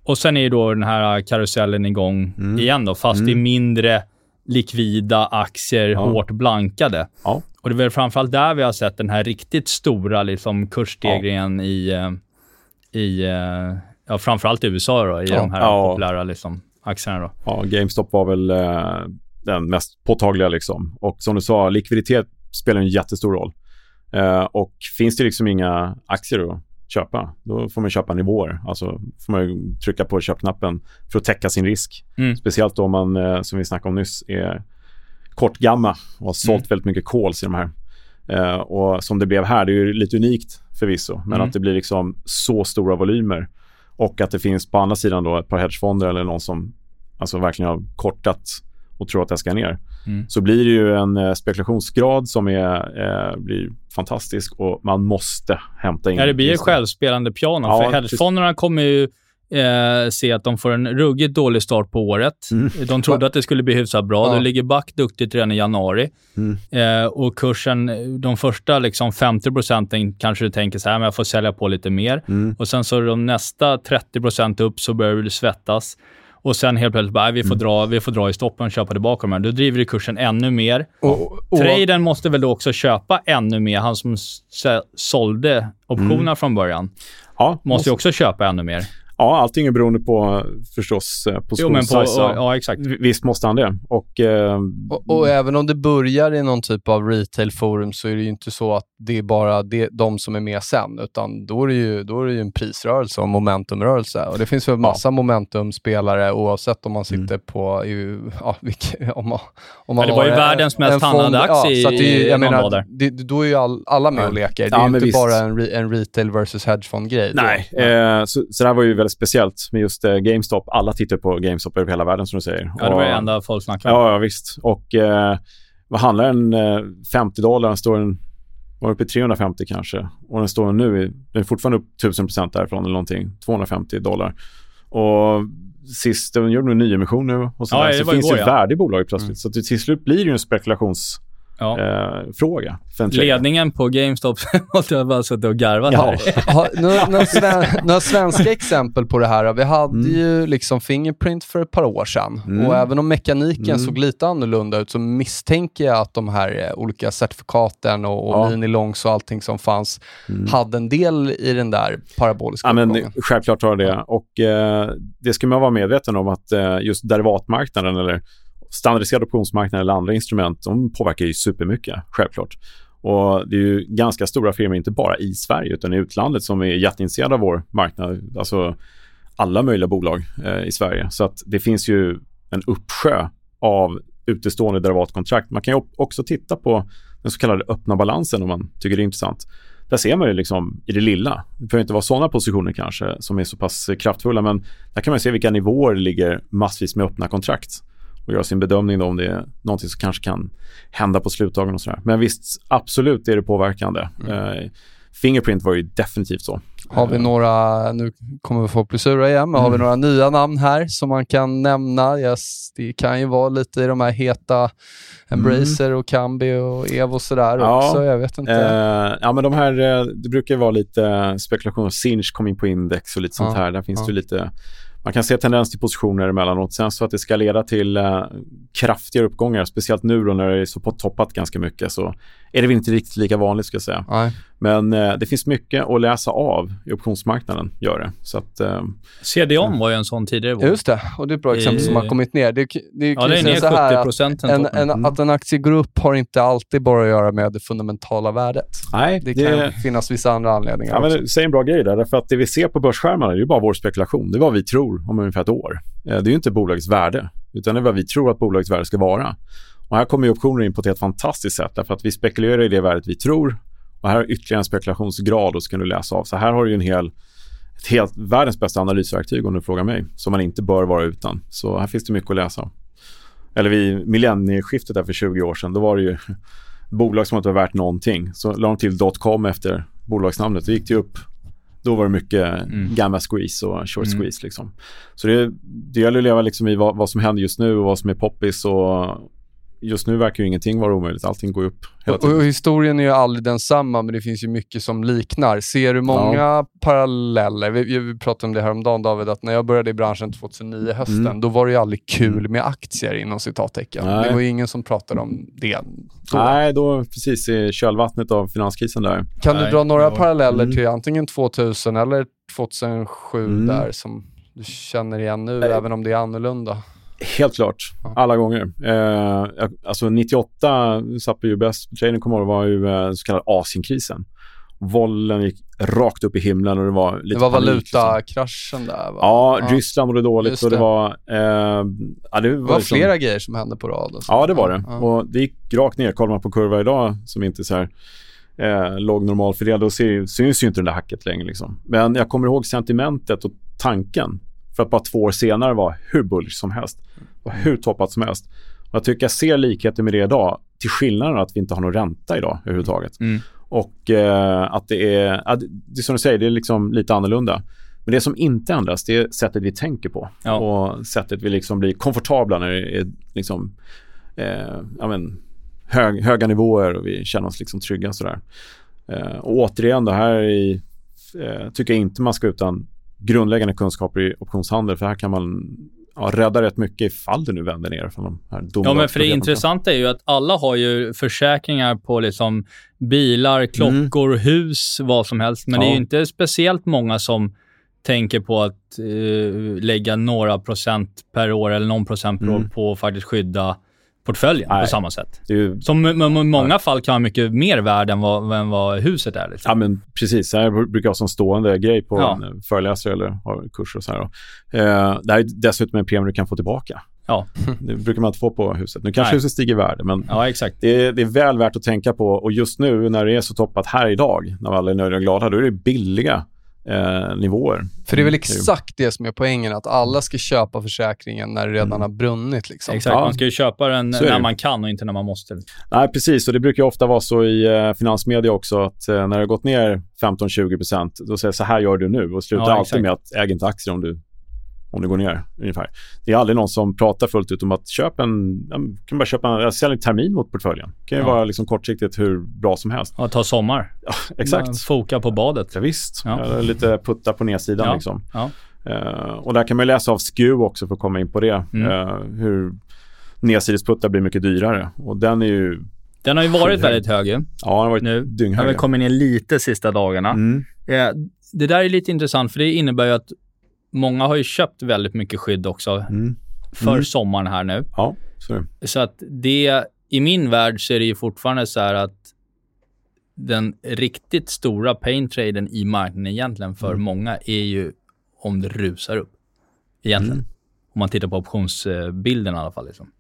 Och sen är ju då den här karusellen igång Mm. igen då, fast i mindre likvida aktier, Ja. hårt blankade. Ja. Och det är väl framförallt där vi har sett den här riktigt stora liksom, kursstegringen i, eh, i eh, ja, framförallt i USA då, i Ja. de här Ja. populära liksom, aktierna. Då. ja, GameStop var väl eh, den mest påtagliga. Liksom. Och som du sa, likviditet spelar en jättestor roll. Eh, och finns det liksom inga aktier att köpa, då får man köpa nivåer. Alltså får man trycka på köpknappen för att täcka sin risk. Mm. Speciellt då man, eh, som vi snackade om nyss, är kortgamma och har sålt Mm. väldigt mycket calls i de här. Eh, och som det blev här, det är ju lite unikt förvisso, men Mm. att det blir liksom så stora volymer och att det finns på andra sidan då ett par hedgefonder eller någon som alltså verkligen har kortat och tror att det ska ner. Mm. Så blir det ju en eh, spekulationsgrad som är, eh, blir fantastisk och man måste hämta in. Ja, det blir ju självspelande piano. Ja, för hedgefonderna kommer ju eh, se att de får en ruggigt dålig start på året. Mm. De trodde att det skulle bli hyfsat bra. Ja. Det ligger back duktigt redan i januari. Mm. Eh, och kursen, de första liksom 50 procenten kanske du tänker så här, men jag får sälja på lite mer. Mm. Och sen så de nästa 30 procent upp så börjar det svettas. Och sen helt plötsligt bara, "Nej, vi får, Mm. dra, vi får dra i stoppen och köpa tillbaka de här. Då driver det kursen ännu mer. Och, och, Traden måste väl då också köpa ännu mer. Han som sålde optionerna Mm. från början Ja, måste ju också köpa ännu mer. Ja, allting är beroende på förstås eh, Jo, men på, positionssize. ja, ja, exakt. Visst måste han det. Och, eh, och, och även om det börjar i någon typ av retailforum så är det ju inte så att det är bara det, de som är med sen, utan då är det ju, då är det ju en prisrörelse och momentumrörelse. Och det finns väl massa momentumspelare oavsett om man sitter på, i, ja, <laughs> vilka, om man, om man Ja, det var ju har världens en- mest handlade aktie ja, så att det är, ju- i jag någon menar, det, Då är ju all, alla med Ja. och leker. Det Ja, är ju inte visst. bara en, re, en retail versus hedgefond-grej. Nej, eh, så, så det här var ju väldigt speciellt med just eh, GameStop. Alla tittar på GameStop över hela världen som du säger. Ja, det var det enda folk snackade om. Ja, ja visst. Och eh, vad handlar en eh, 50 dollar? Den står en, var uppe i 350 kanske. Och den står nu, i, den är fortfarande upp 1000 procent därifrån eller någonting. 250 dollar. Och sist, de gjorde en nyemission nu. Och så Ja, det så var finns igår, ju ja. värde i bolaget plötsligt. Så till, till slut blir det ju en spekulations ja. eh, fråga. Ledningen på GameStop <laughs> måste jag bara suttit och garvat ja. här. <laughs> ha, några, några, sven, några, svenska exempel på det här. Vi hade mm. ju liksom Fingerprint för ett par år sedan mm. och även om mekaniken mm. såg lite annorlunda ut så misstänker jag att de här eh, olika certifikaten och, och ja. minilongs och allting som fanns mm. hade en del i den där paraboliska ja, men, Självklart har det och eh, det ska man vara medveten om att eh, just derivatmarknaden eller standardiserade optionsmarknader eller andra instrument, de påverkar ju supermycket, självklart. Och det är ju ganska stora firmor, inte bara i Sverige utan i utlandet som är jätteintresserade av vår marknad. Alltså alla möjliga bolag eh, i Sverige. Så att det finns ju en uppsjö av utestående derivatkontrakt. Man kan ju också titta på den så kallade öppna balansen om man tycker det är intressant. Där ser man ju liksom i det lilla. Det behöver inte vara sådana positioner kanske som är så pass kraftfulla, men där kan man se vilka nivåer det ligger massvis med öppna kontrakt och göra sin bedömning om det är någonting som kanske kan hända på slutdagen och sådär. Men visst, absolut är det påverkande. Mm. Eh, Fingerprint var ju definitivt så. Har vi några, nu kommer vi få plissura igen, men har vi mm. några nya namn här som man kan nämna? Yes, det kan ju vara lite i de här heta Embracer och Kambi och Evo och sådär ja. också. Jag vet inte. Eh, ja, men de här, eh, det brukar ju vara lite spekulation. Sinch kom in på index och lite sånt ja. här. Där finns ja. det lite man kan se tendens till positioner emellanåt. Sen så att det ska leda till eh, kraftiga uppgångar, speciellt nu då när det är så på toppat ganska mycket, så är det väl inte riktigt lika vanligt ska jag säga. Nej. Men eh, det finns mycket att läsa av i optionsmarknaden, gör det. Så att, eh, CDON var ju en sån tidigare. Just det, och det är ett bra exempel I... som har kommit ner. Det, det, ja, det är ner 70 procent. En, en, mm. att en aktie går upp har inte alltid bara att göra med det fundamentala värdet. Nej, det, det kan finnas vissa andra anledningar ja, men Säg en bra grej där, för att det vi ser på börsskärmarna är bara vår spekulation. Det är vad vi tror om ungefär ett år. Eh, det är ju inte bolagets värde, utan det är vad vi tror att bolagets värde ska vara. Och här kommer optioner in på ett helt fantastiskt sätt därför att vi spekulerar i det värdet vi tror och här har ytterligare en spekulationsgrad och så kan du läsa av. Så här har du en hel, ett helt, världens bästa analysverktyg om du frågar mig, som man inte bör vara utan. Så här finns det mycket att läsa. Eller vid millennieskiftet där för 20 år sedan, då var det ju bolag som inte var värt någonting. Så la de till .com efter bolagsnamnet. Då gick det upp då var det mycket mm. gamma squeeze och short mm. squeeze. Liksom. Så det, det gäller att leva liksom i vad, vad, som händer just nu och vad som är poppis och just nu verkar ju ingenting vara omöjligt. Allting går upp hela tiden. Och, och historien är ju aldrig densamma, men det finns ju mycket som liknar. Ser du många ja. paralleller? Vi, vi pratade om det här om dagen David, att när jag började i branschen 2009, hösten, mm. då var det ju aldrig kul med aktier inom citattecken. Nej. Det var ju ingen som pratade om det. Då. Nej, då precis i kölvattnet av finanskrisen där. Kan Nej. du dra några paralleller mm. till antingen 2000 eller 2007 mm. där som du känner igen nu, Nej. även om det är annorlunda? Helt klart, alla gånger. Eh, alltså 98 satt på UBS, trading kommer var ju eh, så kallad Asienkrisen. Vollen gick rakt upp i himlen och det var lite Det var valutakraschen där va? Ja, ja. Ryssland mådde dåligt det. och det var... Eh, ja, det var, det var liksom, flera grejer som hände på rad. Ja, det var det. Ja. Och det gick rakt ner. Kollar man på kurva idag som inte är så här eh, låg normalfördelad, då syns ju inte den där hacket längre. Liksom. Men jag kommer ihåg sentimentet och tanken för att bara två år senare vara hur bullish som helst och hur toppat som helst. Och jag tycker jag ser likheter med det idag, till skillnaden att vi inte har någon ränta idag överhuvudtaget. Mm. Och eh, att det är, att, det är som du säger, det är liksom lite annorlunda. Men det som inte ändras, det är sättet vi tänker på. Ja. Och sättet vi liksom blir komfortabla när det är liksom, eh, ja, men, hög, höga nivåer och vi känner oss liksom trygga. Sådär. Eh, och återigen, det här är, eh, tycker jag inte man ska utan grundläggande kunskaper i optionshandel för här kan man ja, rädda rätt mycket ifall det nu vänder ner från de här Ja, men för det intressanta är ju att alla har ju försäkringar på liksom bilar, klockor, mm. hus, vad som helst. Men ja. det är ju inte speciellt många som tänker på att uh, lägga några procent per år eller någon procent per mm. år på att faktiskt skydda portföljen Nej. på samma sätt. Ju... Som i många Nej. fall kan vara mycket mer värd än vad, än vad huset är. Liksom. Ja, men precis. Det här brukar jag som stående grej på ja. en föreläsare eller kurser och så här. Eh, det här är dessutom en premie du kan få tillbaka. Ja. <laughs> Det brukar man inte få på huset. Nu kanske Nej. huset stiger i värde, men ja. Det, är, det är väl värt att tänka på. Och just nu när det är så toppat här idag, när alla är nöjda och glada, då är det billiga eh, nivåer. För det är väl mm. exakt det som är poängen, att alla ska köpa försäkringen när det redan mm. har brunnit. Liksom. Exakt, ja. man ska ju köpa den när man kan och inte när man måste. Nej, precis. Och det brukar ofta vara så i eh, finansmedia också, att eh, när det har gått ner 15-20%, då säger så här gör du nu och slutar ja, alltid med att äga inte aktier om du om det går ner ungefär. Det är aldrig någon som pratar fullt ut om att köpa en, kan bara köpa en, sälja en termin mot portföljen. Det kan ju Ja. vara liksom kortsiktigt hur bra som helst. Ja, ta sommar. Ja, exakt. Foka på badet. Ja, visst. Ja. Lite putta på nedsidan Ja. liksom. Eh, och där kan man läsa av SKU också för att komma in på det. Mm. Eh, hur nedsidesputtar blir mycket dyrare. Och den är ju, Den har ju varit väldigt hög ju. ja den har varit Nu har dynghög. väl kommit ner lite sista dagarna. Mm. Eh, Det där är lite intressant för det innebär ju att många har ju köpt väldigt mycket skydd också Mm. för Mm. sommaren här nu. Ja, så. Så att det, i min värld så är det ju fortfarande så här att den riktigt stora pain-traden i marknaden egentligen för Mm. många är ju om det rusar upp. Egentligen. Mm. Om man tittar på optionsbilden i alla fall. Liksom.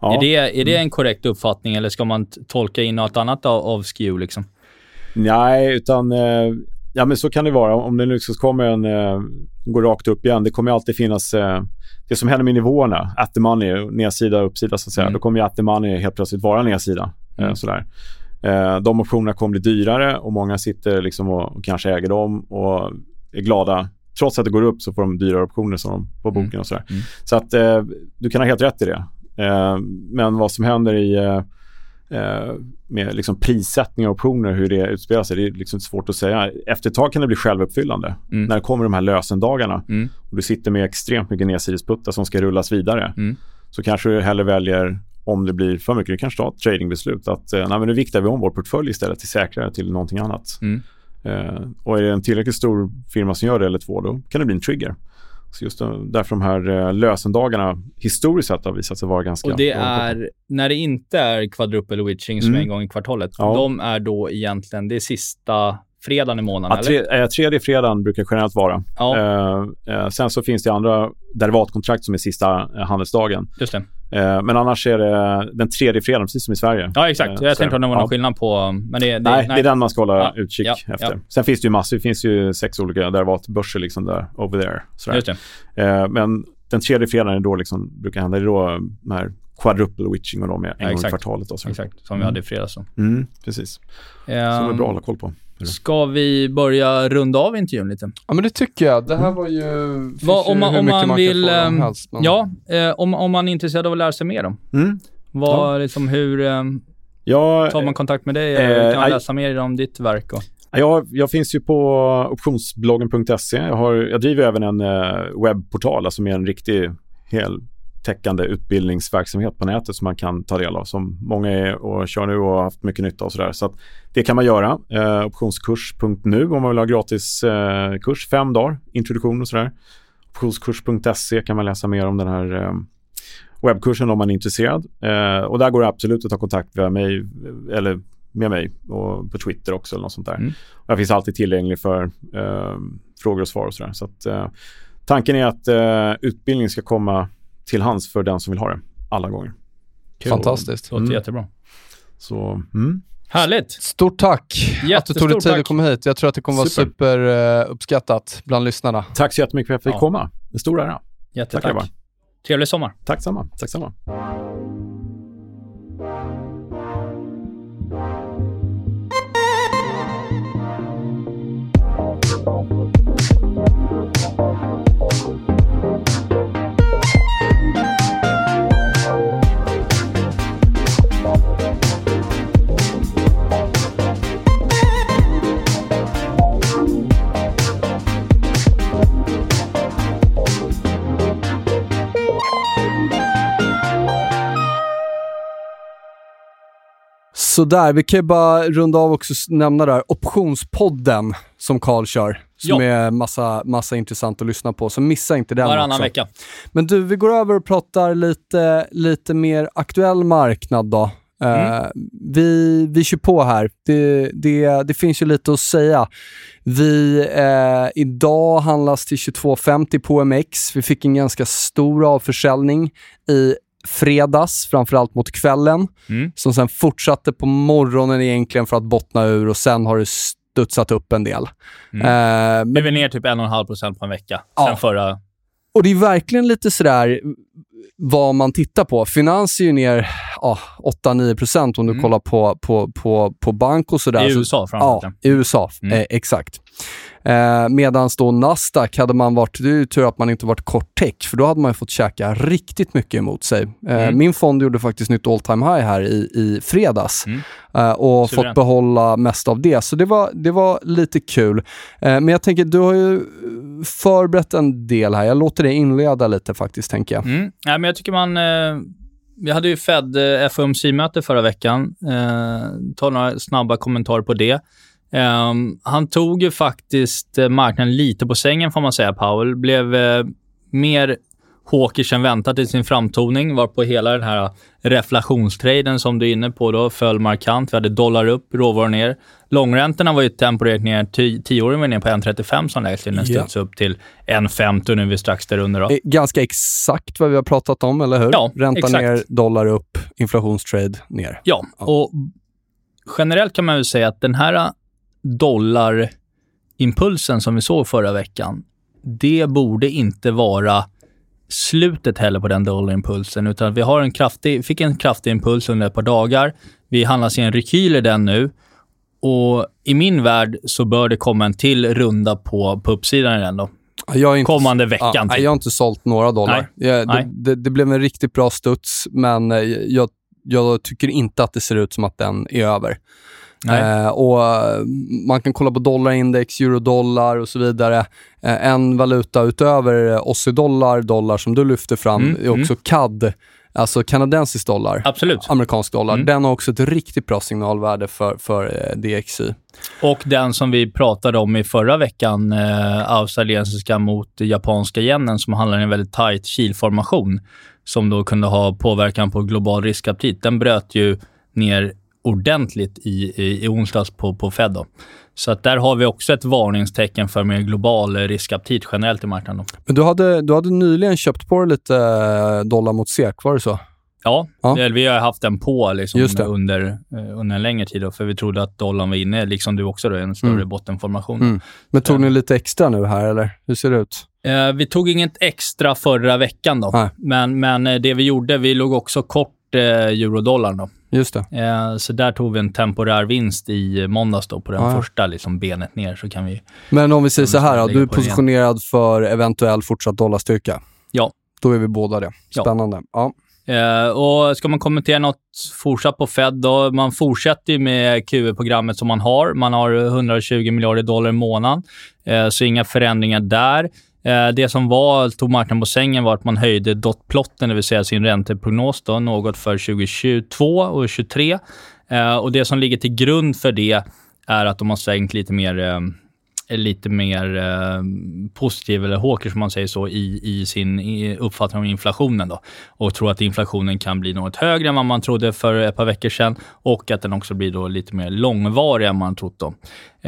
Ja. Är, det, är det en korrekt uppfattning eller ska man tolka in något annat av, av SKU liksom? Nej, utan eh, ja, men så kan det vara. Om det nu kommer en, eh, går rakt upp igen, det kommer alltid finnas eh, det som händer med nivåerna, at the money, nedsida och uppsida så att säga. Mm. Då kommer ju at the money helt plötsligt vara nedsida. Eh, Mm. sådär. Eh, de optionerna kommer bli dyrare och många sitter liksom och, och kanske äger dem och är glada. Trots att det går upp så får de dyrare optioner som de, på boken Mm. och sådär. Mm. Så att eh, du kan ha helt rätt i det. Eh, men vad som händer i eh, med liksom prissättning av optioner, hur det utspelar sig, det är liksom svårt att säga. Efter ett tag kan det bli självuppfyllande. Mm. När det kommer de här lösendagarna Mm. och du sitter med extremt mycket nedsidesputtar som ska rullas vidare, Mm. så kanske du hellre väljer, om det blir för mycket, du kanske tar ett tradingbeslut, att eh, nej, men nu viktar vi om vår portfölj istället till säkrare till någonting annat. Mm. Eh, och är det en tillräckligt stor firma som gör det eller två, då kan det bli en trigger. Så just därför de här eh, lösendagarna historiskt sett har visat sig vara ganska... Och det är, när det inte är quadruple witching som Mm. är en gång i kvartalet, Ja. de är då egentligen, det är sista fredagen i månaden, Ja, eller? tre, eh, tredje fredagen brukar generellt vara. Ja, Eh, eh, sen så finns det andra derivatkontrakt som är sista eh, handelsdagen. just det. Eh, men annars är det den tredje fredagen, precis som i Sverige. Ja, exakt. Eh, Jag så- tänkte om det var någon ja. skillnad på... Men det, det, Nej, det är den man ska hålla Ja, utkik ja, efter. Sen finns det ju massor. Det finns ju sex olika derivatbörser liksom där, over there. Sådär. Just det. Men den tredje fredagen är då liksom, brukar hända. Det är då de här quadruple witching och de är en Ja, gång i kvartalet. Så. Exakt, som vi hade i fredags. då. Mm, precis. Så det är bra att hålla koll på. Ska vi börja runda av intervjun lite? Ja, men det tycker jag. Det här var ju... ju om man- hur om man kan vill, ehm, helst, men- Ja, eh, om, om man är intresserad av att lära sig mer om. Mm. Vad, liksom, hur eh, Jag, tar man kontakt med dig? eh, kan man läsa mer om ditt verk? Och, Jag, jag finns ju på optionsbloggen.se. Jag, har, jag driver även en eh, webbportal, alltså med en riktig heltäckande utbildningsverksamhet på nätet som man kan ta del av. Som många är och kör nu och har haft mycket nytta av. Så, där. så det kan man göra. Eh, optionskurs.nu om man vill ha gratis eh, kurs, fem dagar, introduktion och sådär. Optionskurs.se kan man läsa mer om den här eh, webbkursen om man är intresserad. Eh, och där går det absolut att ta kontakt med mig, eller med mig och på Twitter också eller något sånt där. Mm. Jag finns alltid tillgänglig för eh, frågor och svar och sådär. Så att, eh, tanken är att eh, utbildning ska komma till hands för den som vill ha det alla gånger. Kul. Fantastiskt. Låter Mm. jättebra. Så, mm. Härligt! Stort tack att du tog dig Jättestort tid tack. att komma hit. Jag tror att det kommer vara Super. super eh, uppskattat bland lyssnarna. Tack så jättemycket för att jag fick Ja. komma. En stor ära. Jättetack. Tack, grabbar. Trevlig sommar. Tack samma. Tack samma. Sådär, vi kan ju bara runda av och nämna där optionspodden som Karl kör. Som Ja. är massa, massa intressant att lyssna på, så missa inte den Varannan också. vecka. Men du, vi går över och pratar lite, lite mer aktuell marknad då. Eh, Mm. vi, vi kör på här. Det, det, det finns ju lite att säga. Vi, eh, idag handlas till 22,50 på MX. Vi fick en ganska stor avförsäljning i fredags, framförallt mot kvällen, Mm. som sen fortsatte på morgonen egentligen för att bottna ur och sen har det studsat upp en del. Mm. Eh, men Det är ner typ 1,5 procent på en vecka. Ja. Sen förra... Och det är verkligen lite sådär vad man tittar på. Finans är ju ner ja, 8-9 procent om du Mm. kollar på, på, på, på bank och sådär. I USA Ja, framförallt. i USA. Mm. Eh, exakt. Eh, Medan då Nasdaq hade man varit, det är ju tur att man inte varit kort tech, för då hade man fått käka riktigt mycket emot sig. Eh, Mm. Min fond gjorde faktiskt nytt all time high här i, i fredags Mm. eh, och Suveränt. fått behålla mest av det. Så det var, det var lite kul. Eh, men jag tänker, du har ju förberett en del här. Jag låter dig inleda lite faktiskt, tänker jag. Mm. Ja, men jag tycker man... Eh, vi hade ju Fed eh, FOMC-möte förra veckan. Eh, ta några snabba kommentarer på det. Eh, han tog ju faktiskt eh, marknaden lite på sängen, får man säga, Powell. Blev eh, mer hawkish än väntat i sin framtoning, var på hela den här reflationstraden som du är inne på då, föll markant. Vi hade dollar upp, råvaror ner. Långräntorna var ju temporärt ner, Ti- tioåringen var ner på 1,35 som lägst, den Ja. studsade upp till 1,50 och nu är vi strax där under. Då. Eh, Ganska exakt vad vi har pratat om, eller hur? Ja, Ränta exakt. ner, dollar upp, inflationstrade ner. Ja, och generellt kan man väl säga att den här dollarimpulsen som vi såg förra veckan, det borde inte vara slutet heller på den dollarimpulsen, utan vi har en kraftig, fick en kraftig impuls under ett par dagar. Vi handlas i en rekyl i den nu. Och i min värld så bör det komma en till runda på, på uppsidan i den då. Jag inte, Kommande veckan Ja, typ. jag har inte sålt några dollar. Jag, Nej. det, det, det blev en riktigt bra studs, men eh, jag, jag tycker inte att det ser ut som att den är över. Eh, och eh, Man kan kolla på dollarindex, eurodollar och så vidare. Eh, en valuta utöver aussie-dollar, dollar som du lyfter fram, Mm, är också CAD, alltså kanadensisk dollar. Absolut. Amerikansk dollar. Mm. Den har också ett riktigt bra signalvärde för, för eh, DXY. Och den som vi pratade om i förra veckan, eh, australiensiska mot japanska yenen, som handlar i en väldigt tight kilformation, som då kunde ha påverkan på global riskaptit. Den bröt ju ner ordentligt i, i, i onsdags på, på Fed. Då. Så att där har vi också ett varningstecken för mer global riskaptit generellt i marknaden. Då. Men du hade, du hade nyligen köpt på lite eh, dollar mot SEK, var det så? Ja, Ja. vi har haft den på liksom under, eh, under en längre tid, då, för vi trodde att dollarn var inne, liksom du också, då, i en större Mm. bottenformation. Mm. Men tog ni lite extra nu här, eller hur ser det ut? Eh, vi tog inget extra förra veckan då. Nej. Men, men det vi gjorde, vi låg också kort eh, eurodollarn då. Just det. Eh, så där tog vi en temporär vinst i måndags då på den Ja, ja. första liksom benet ner så kan vi... Men om vi säger så här, du är positionerad för eventuell fortsatt dollarstyrka. Ja. Då är vi båda det. Ja. Spännande. Ja. Eh, och ska man kommentera något fortsatt på Fed då? Man fortsätter ju med QE-programmet som man har. Man har 120 miljarder dollar i månaden, eh, så inga förändringar där. Eh, det som var, tog marknaden på sängen var att man höjde dotplotten, det vill säga sin ränteprognos, då, något för 2022 och 2023. Eh, och det som ligger till grund för det är att de har svängt lite mer eh, lite mer eh, positiv, eller hawker som man säger så, i, i sin i uppfattning om inflationen. Då. Och tror att inflationen kan bli något högre än vad man trodde för ett par veckor sedan och att den också blir då lite mer långvarig än man trott. Då.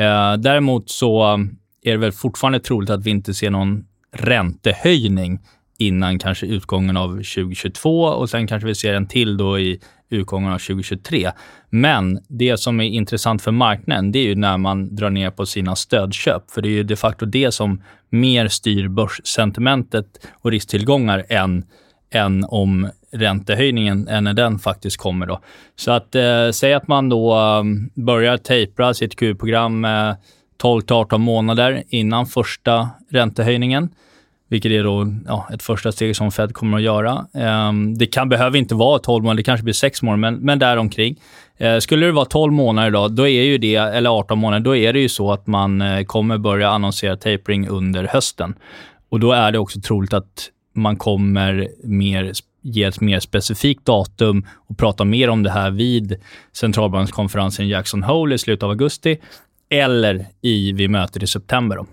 Eh, däremot så är det väl fortfarande troligt att vi inte ser någon räntehöjning innan kanske utgången av 2022 och sen kanske vi ser en till då i utgången av 2023. Men det som är intressant för marknaden, det är ju när man drar ner på sina stödköp. För det är ju de facto det som mer styr börssentimentet och risktillgångar än, än om räntehöjningen, än när den faktiskt kommer. Då. Så att eh, säg att man då eh, börjar tejpra sitt Q-program eh, 12-18 månader innan första räntehöjningen vilket är då ja, ett första steg som Fed kommer att göra. Ehm, det kan, behöver inte vara 12 månader, det kanske blir 6 månader, men, men däromkring. Uh, skulle det vara 12 månader då, då är ju det, eller 18 månader, då är det ju så att man eh, kommer börja annonsera tapering under hösten. Och då är det också troligt att man kommer mer, ge ett mer specifikt datum och prata mer om det här vid centralbankskonferensen i Jackson Hole i slutet av augusti eller i, vid mötet i september. Då.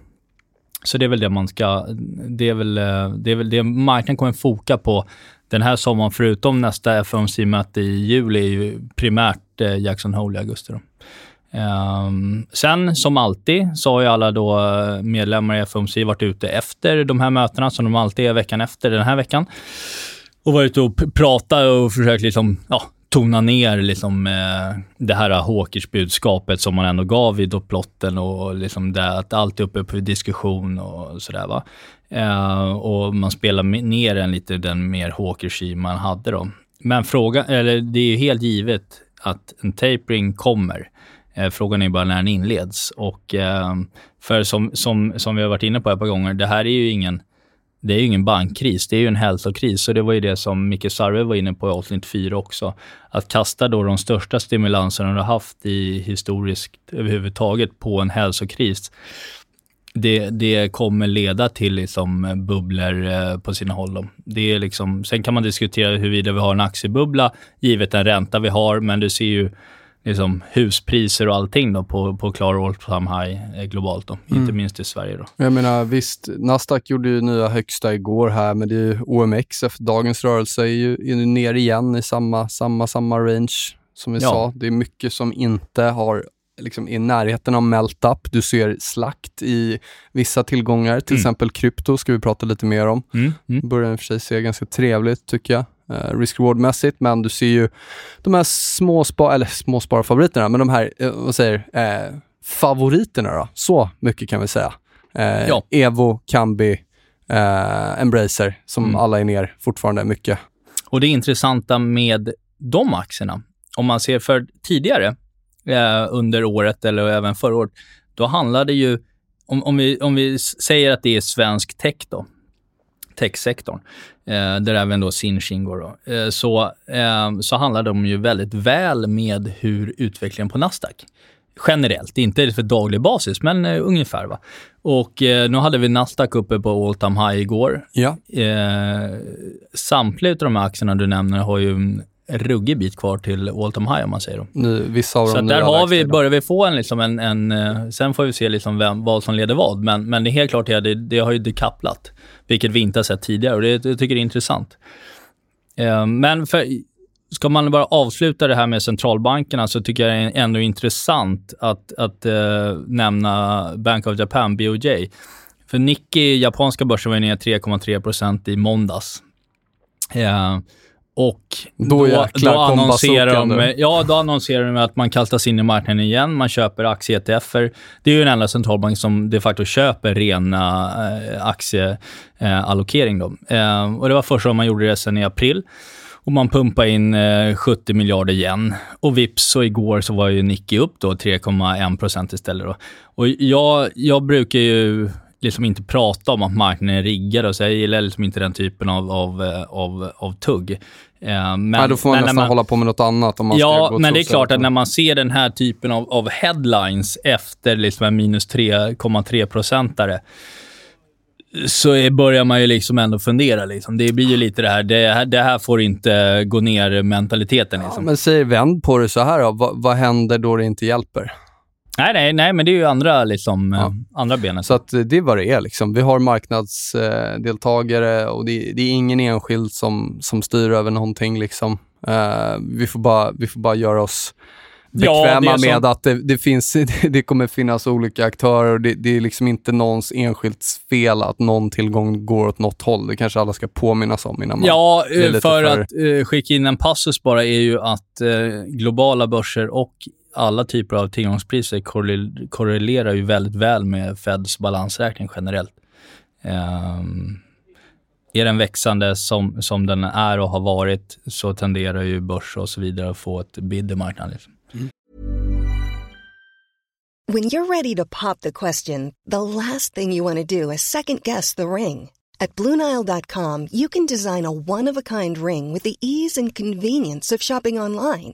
Så det är väl det man ska... Det är väl eh, det, är väl det marknaden kommer foka på den här sommaren, förutom nästa FOMC-möte i juli, är ju primärt eh, Jackson Hole i augusti. Då. Um, sen, som alltid, så har ju alla då eh, medlemmar i FOMC varit ute efter de här mötena, som de alltid är veckan efter den här veckan. Och varit ute och pratat och försökt liksom, ja, tona ner liksom, eh, det här Hawkers-budskapet som man ändå gav i dopplotten och liksom det, att allt är uppe på diskussion och sådär. Va? Eh, och man spelar ner en lite den mer Hawkers man hade då. Men frågan, eller det är ju helt givet att en tapering kommer. Eh, frågan är bara när den inleds. Och, eh, för som, som, som vi har varit inne på ett par gånger, det här är ju ingen det är ju ingen bankkris, det är ju en hälsokris. Och det var ju det som Micke Sarve var inne på i avsnitt 4 också. Att kasta då de största stimulanserna du har haft i historiskt överhuvudtaget på en hälsokris. Det, det kommer leda till liksom bubblor eh, på sina håll. Då. Det är liksom, sen kan man diskutera huruvida vi har en aktiebubbla givet den ränta vi har, men du ser ju liksom, huspriser och allting då på, på klar all time high eh, globalt. Då. Mm. Inte minst i Sverige. Då. Jag menar visst, Nasdaq gjorde ju nya högsta igår här, men det är ju OMX efter dagens rörelse är ju, är ner igen i samma, samma, samma range som vi ja. sa. Det är mycket som inte har liksom i närheten av melt-up. Du ser slakt i vissa tillgångar, till mm. exempel krypto ska vi prata lite mer om. Mm. Mm. Börjar i och för sig se ganska trevligt tycker jag eh, risk-reward-mässigt, men du ser ju de här småspar, eller småsparfavoriterna, men de här, eh, vad säger eh, favoriterna då? Så mycket kan vi säga. Eh, ja. Evo, Kambi, eh, Embracer, som mm. alla är ner fortfarande mycket. Och det intressanta med de aktierna, om man ser för tidigare eh, under året eller även förra året, då handlade ju, om, om, vi, om vi säger att det är svensk tech då, techsektorn, eh, där även då Sinch ingår, eh, så, eh, så handlar de ju väldigt väl med hur utvecklingen på Nasdaq generellt, inte för daglig basis, men eh, ungefär. Va? Och eh, nu hade vi Nasdaq uppe på all time high igår. Ja. Eh, samtliga av de här aktierna du nämner har ju en ruggig bit kvar till all time high om man säger. Då. Nu, vissa av så där har vi, börjar vi få en, liksom en, en, eh, sen får vi se liksom vem, vad som leder vad, men, men det är helt klart att det, det har ju dekapplat vilket vi inte har sett tidigare och det, jag tycker det är intressant. Eh, men för, ska man bara avsluta det här med centralbankerna så tycker jag det är ändå intressant att, att eh, nämna Bank of Japan, BOJ. För Nikkei, japanska börsen, var ner 3,3% i måndags. Eh, och då, då, då annonserar de, ja, då annonserar de att man kastas in i marknaden igen. Man köper aktie-ETFer. Det är ju den enda centralbank som de facto köper rena eh, aktieallokering. Eh, eh, och det var första gången man gjorde det sen i april. Och man pumpade in eh, 70 miljarder igen. Och vips så igår så var ju Nikkei upp då 3,1% istället. Då. Och jag, jag brukar ju liksom inte prata om att marknaden är riggad. Och så jag gillar liksom inte den typen av, av, eh, av, av tugg. Eh, men, Nej, då får man nästan man, hålla på med något annat. Om man ja, men det är klart att när man ser den här typen av, av headlines efter liksom en minus 3,3 procentare så börjar man ju liksom ändå fundera. Liksom. Det blir ju lite det här, det här, det här får inte gå ner-mentaliteten. Liksom. Ja, men säg vänd på det så här då. Va, vad händer då det inte hjälper? Nej, nej, nej, men det är ju andra, liksom, ja. andra benet. Så att det är vad det är. Liksom. Vi har marknadsdeltagare och det, det, är ingen enskild som, som styr över någonting. Liksom. Uh, vi, får bara, vi får bara göra oss bekväma ja, med att det, det, finns, <laughs> det kommer finnas olika aktörer och det, det, är liksom inte någons enskilt fel att någon tillgång går åt något håll. Det kanske alla ska påminnas om innan man Ja, för, för att uh, skicka in en passus bara är ju att uh, globala börser och alla typer av tillgångspriser korrelerar ju väldigt väl med Feds balansräkning generellt. Um, är den växande som, som den är och har varit så tenderar ju börs och så vidare att få ett bid i marknaden. Liksom. Mm. When you're ready to pop the question, the last thing you want to do is second guess the ring. At BlueNile.com you can design a one-of-a-kind ring with the ease and convenience of shopping online.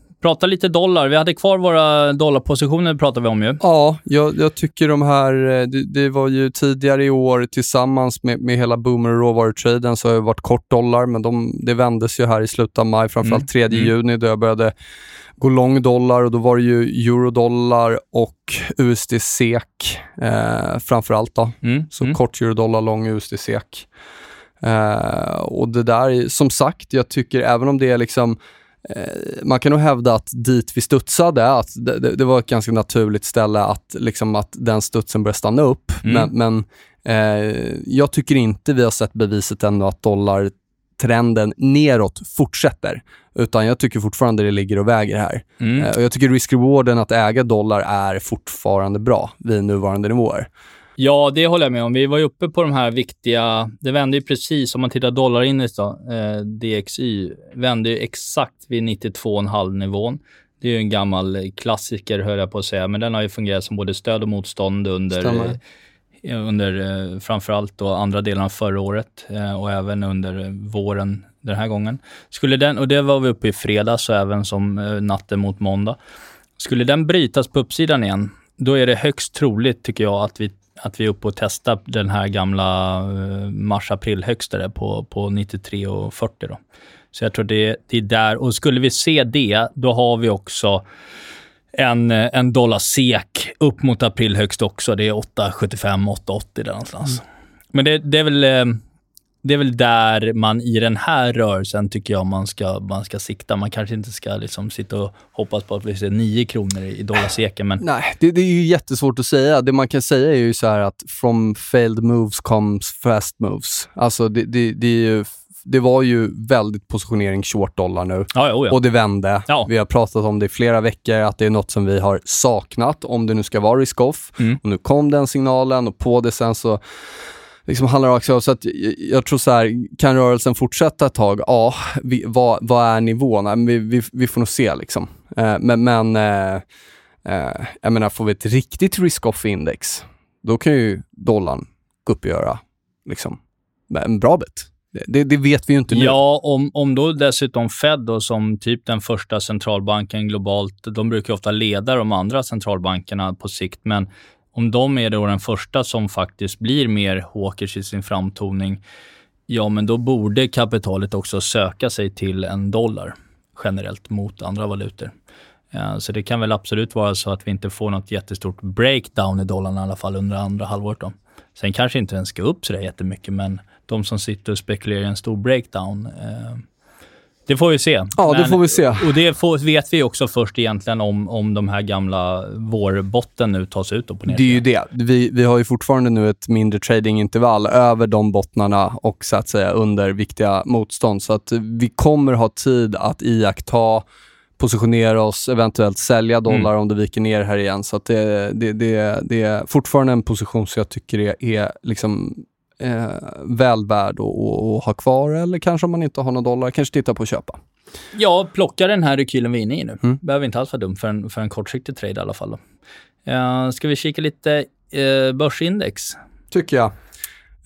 Prata lite dollar. Vi hade kvar våra dollarpositioner, pratade vi om ju. Ja, jag, jag tycker de här, eh, det, det, var ju tidigare i år tillsammans med, med hela boomer och råvarutraden så har jag varit kort dollar, men de, det vändes ju här i slutet av maj, framförallt 3 mm. juni då jag började gå lång dollar och då var det ju eurodollar och USD-SEK eh, framförallt. Då. Mm. Så mm. kort eurodollar, lång USD-SEK. Eh, och det där, som sagt, jag tycker även om det är liksom man kan nog hävda att dit vi studsade, att det, det, det, var ett ganska naturligt ställe att, liksom, att den studsen började stanna upp. Mm. Men, men eh, jag tycker inte vi har sett beviset ännu att dollartrenden neråt fortsätter. Utan jag tycker fortfarande det ligger och väger här. Mm. Eh, och jag tycker risk-rewarden att äga dollar är fortfarande bra vid nuvarande nivåer. Ja, det håller jag med om. Vi var ju uppe på de här viktiga... Det vände ju precis, om man tittar dollarindex då, eh, DXY, vände ju exakt vid 92,5 nivån. Det är ju en gammal klassiker, höll jag på att säga, men den har ju fungerat som både stöd och motstånd under, eh, under eh, framförallt då andra delen av förra året eh, och även under våren den här gången. Skulle den, och det var vi uppe i fredags och även som eh, natten mot måndag. Skulle den brytas på uppsidan igen, då är det högst troligt, tycker jag, att vi att vi är uppe och testar den här gamla eh, mars-april högsta på, på 93,40 då. Så jag tror det, det är där. Och skulle vi se det, då har vi också en, en dollar SEK upp mot april högst också. Det är 8,75, 8,80 där någonstans. Mm. Men det, det är väl eh, det är väl där man i den här rörelsen tycker jag man ska, man ska sikta. Man kanske inte ska liksom sitta och hoppas på att vi ser 9 kronor i dollarseken. Men... Nej, det, det, är ju jättesvårt att säga. Det man kan säga är ju så här att from failed moves comes fast moves. Alltså det, det, det är ju det var ju väldigt positionering short dollar nu. Ja, oh ja. Och det vände. Ja. Vi har pratat om det i flera veckor, att det är något som vi har saknat, om det nu ska vara risk-off. Mm. Och nu kom den signalen och på det sen så liksom handlar också om, så att jag, jag tror så här, kan rörelsen fortsätta ett tag? Ja, vi, vad, vad är nivån? Vi, vi, vi får nog se liksom. Eh, men men eh, eh, jag menar, får vi ett riktigt risk-off index, då kan ju dollarn gå upp och göra liksom, en bra bit. Det, det, vet vi ju inte nu. Ja, om, om då dessutom Fed då, som typ den första centralbanken globalt, de brukar ofta leda de andra centralbankerna på sikt, men om de är då den första som faktiskt blir mer hawkers i sin framtoning, ja men då borde kapitalet också söka sig till en dollar generellt mot andra valutor. Eh, så det kan väl absolut vara så att vi inte får något jättestort breakdown i dollarn i alla fall under andra halvåret. Då. Sen kanske inte den ska upp så där jättemycket, men de som sitter och spekulerar i en stor breakdown, eh, det får vi se. Ja, Men, det får vi se. Och det får, vet vi också först egentligen om, om de här gamla vårbotten nu tas ut. På det är ju det. Vi, vi har ju fortfarande nu ett mindre tradingintervall över de bottnarna och så att säga under viktiga motstånd. Så att vi kommer ha tid att iaktta positionera oss, eventuellt sälja dollar mm. om det viker ner här igen. Så det, det, det, det är fortfarande en position som jag tycker är, är liksom eh, väl värd att, ha kvar eller kanske om man inte har några dollar, kanske titta på att köpa. Ja, plocka den här rekylen vi är inne i nu. Mm. Behöver inte alls vara dumt för en, för en kortsiktig trade i alla fall. Uh, ska vi kika lite uh, börsindex? Tycker jag.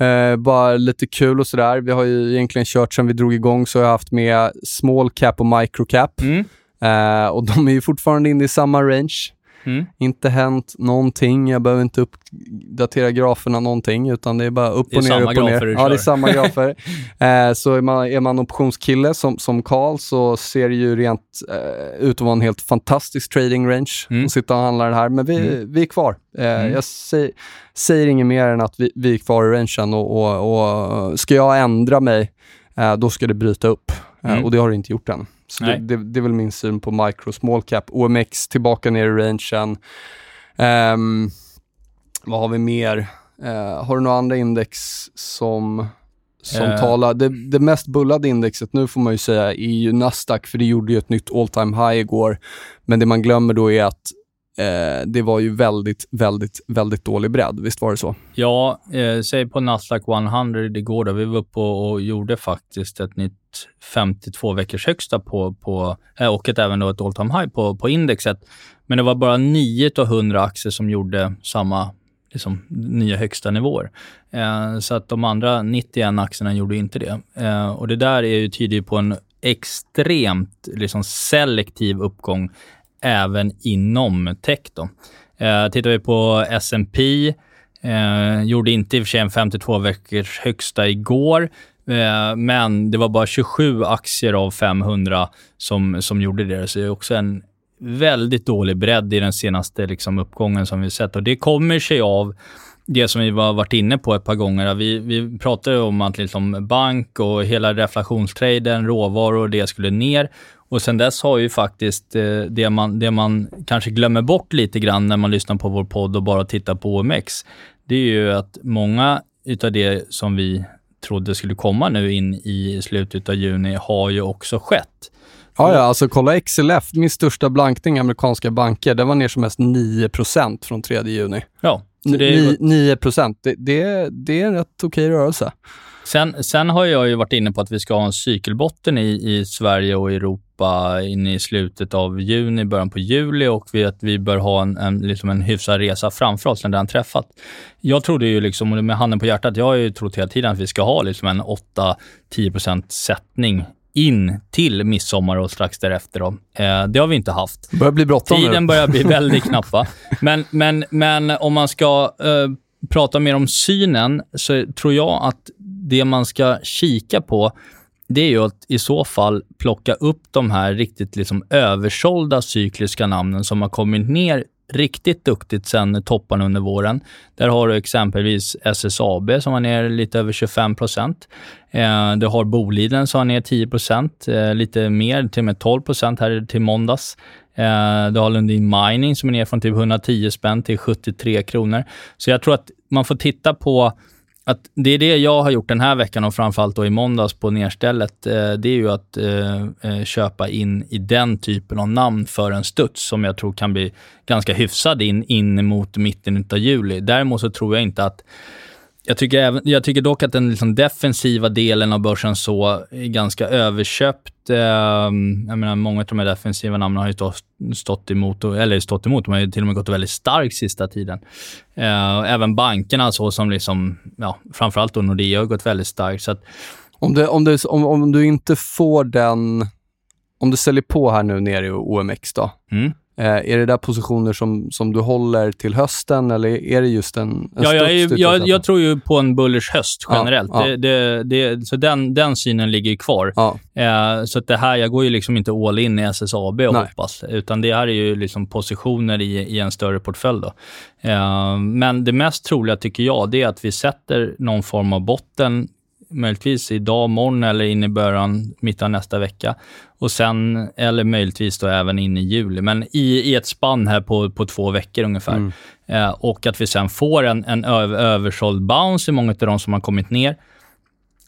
Uh, bara lite kul och sådär. Vi har ju egentligen kört sen vi drog igång så har jag haft med small cap och micro cap. Mm. Uh, och de är ju fortfarande inne i samma range. Mm. Inte hänt någonting. Jag behöver inte uppdatera graferna någonting, utan det är bara upp och ner, upp och ner. Ja, det är samma <laughs> grafer. eh, så är man, är man optionskille som, som så ser det ju rent eh, ut att vara en helt fantastisk trading range mm. att sitta och handla det här. Men vi, mm. vi är kvar. Eh, mm. Jag säger, säger inget mer än att vi, vi är kvar i rangen och, och, och ska jag ändra mig, eh, då ska det bryta upp. Eh, mm. och det har det inte gjort än. Så det, det, det, är väl min syn på micro small cap. OMX tillbaka ner i rangen. Um, vad har vi mer? Uh, har du några andra index som, som uh. talar? Det, det, mest bullade indexet nu får man ju säga är ju Nasdaq, för det gjorde ju ett nytt all time high igår. Men det man glömmer då är att Eh, det var ju väldigt, väldigt, väldigt dålig bredd. Visst var det så? Ja, säg på Nasdaq 100 igår då. Vi var uppe och, och gjorde faktiskt ett nytt 52 veckors högsta på, på eh, och ett, även då ett all time high på, på indexet. Men det var bara 9 av 100 aktier som gjorde samma liksom, nya högsta nivåer. Eh, så att de andra 91 aktierna gjorde inte det. Eh, och det där är ju tydligt på en extremt liksom, selektiv uppgång även inom tech. Då. Eh, tittar vi på S&P eh, gjorde inte i och för sig en 52 veckors högsta igår, Eh, men det var bara 27 aktier av 500 som, som gjorde det. Så det är också en väldigt dålig bredd i den senaste liksom, uppgången som vi sett. Och det kommer sig av det som vi har varit inne på ett par gånger. Vi, vi pratade om att liksom bank och hela reflationstraden, råvaror och det skulle ner. Och sen dess har ju faktiskt eh, det, man, det man kanske glömmer bort lite grann när man lyssnar på vår podd och bara tittar på OMX, det är ju att många utav det som vi trodde skulle komma nu in i slutet av juni har ju också skett. Ja, ja, alltså kolla XLF, min största blankning i amerikanska banker, den var ner som mest 9% från 3 juni. Ja. Det är... 9 det, det, det är en rätt okej rörelse. Sen, sen har jag ju varit inne på att vi ska ha en cykelbotten i, i Sverige och Europa in i slutet av juni, början på juli och vi, att vi bör ha en, en, liksom en hyfsad resa framför oss när den träffat. Jag trodde ju, liksom, med handen på hjärtat, jag har ju trott hela tiden att vi ska ha liksom en 8-10% sättning in till midsommar och strax därefter. Då. Eh, det har vi inte haft. Det börjar bli bråttom Tiden nu. börjar bli väldigt <laughs> knapp. Men, men, men om man ska eh, prata mer om synen så tror jag att det man ska kika på det är ju att i så fall plocka upp de här riktigt liksom översålda cykliska namnen som har kommit ner riktigt duktigt sen topparna under våren. Där har du exempelvis SSAB som var ner lite över 25 procent. Eh, du har Boliden som var ner 10 procent, eh, lite mer, till och med 12 procent här till måndags. Eh, du har Lundin Mining som är ner från typ 110 spänn till 73 kronor. Så jag tror att man får titta på att det är det jag har gjort den här veckan och framförallt då i måndags på nerstället. Eh, det är ju att eh, eh, köpa in i den typen av namn för en studs som jag tror kan bli ganska hyfsad in, in mot mitten av juli. Däremot så tror jag inte att jag tycker, även, jag tycker dock att den liksom defensiva delen av börsen så är ganska överköpt. Eh, jag menar, många av de här defensiva namnen har ju stått, stått emot, eller stått emot, de har ju till och med gått väldigt starkt sista tiden. Eh, även bankerna, så som liksom, ja, framförallt då Nordea har gått väldigt starkt. Så att, om, det, om, det, om, om du inte får den, om du säljer på här nu nere i OMX då, mm. Eh, är det där positioner som, som du håller till hösten eller är det just en, en ja, jag, är, jag, jag, tror ju på en bullish höst generellt. Ja, ja. Det, det, det, så den, den synen ligger ju kvar. Ja. Eh, så det här, jag går ju liksom inte all in i SSAB och Nej. hoppas, utan det här är ju liksom positioner i, i en större portfölj. Då. Eh, men det mest troliga tycker jag, det är att vi sätter någon form av botten möjligtvis idag, morgon eller in i början, mitten av nästa vecka. Och sen, eller möjligtvis då även in i juli, men i, i ett spann här på, på två veckor ungefär. Mm. Eh, och att vi sen får en, en över, översåld bounce i många av de som har kommit ner.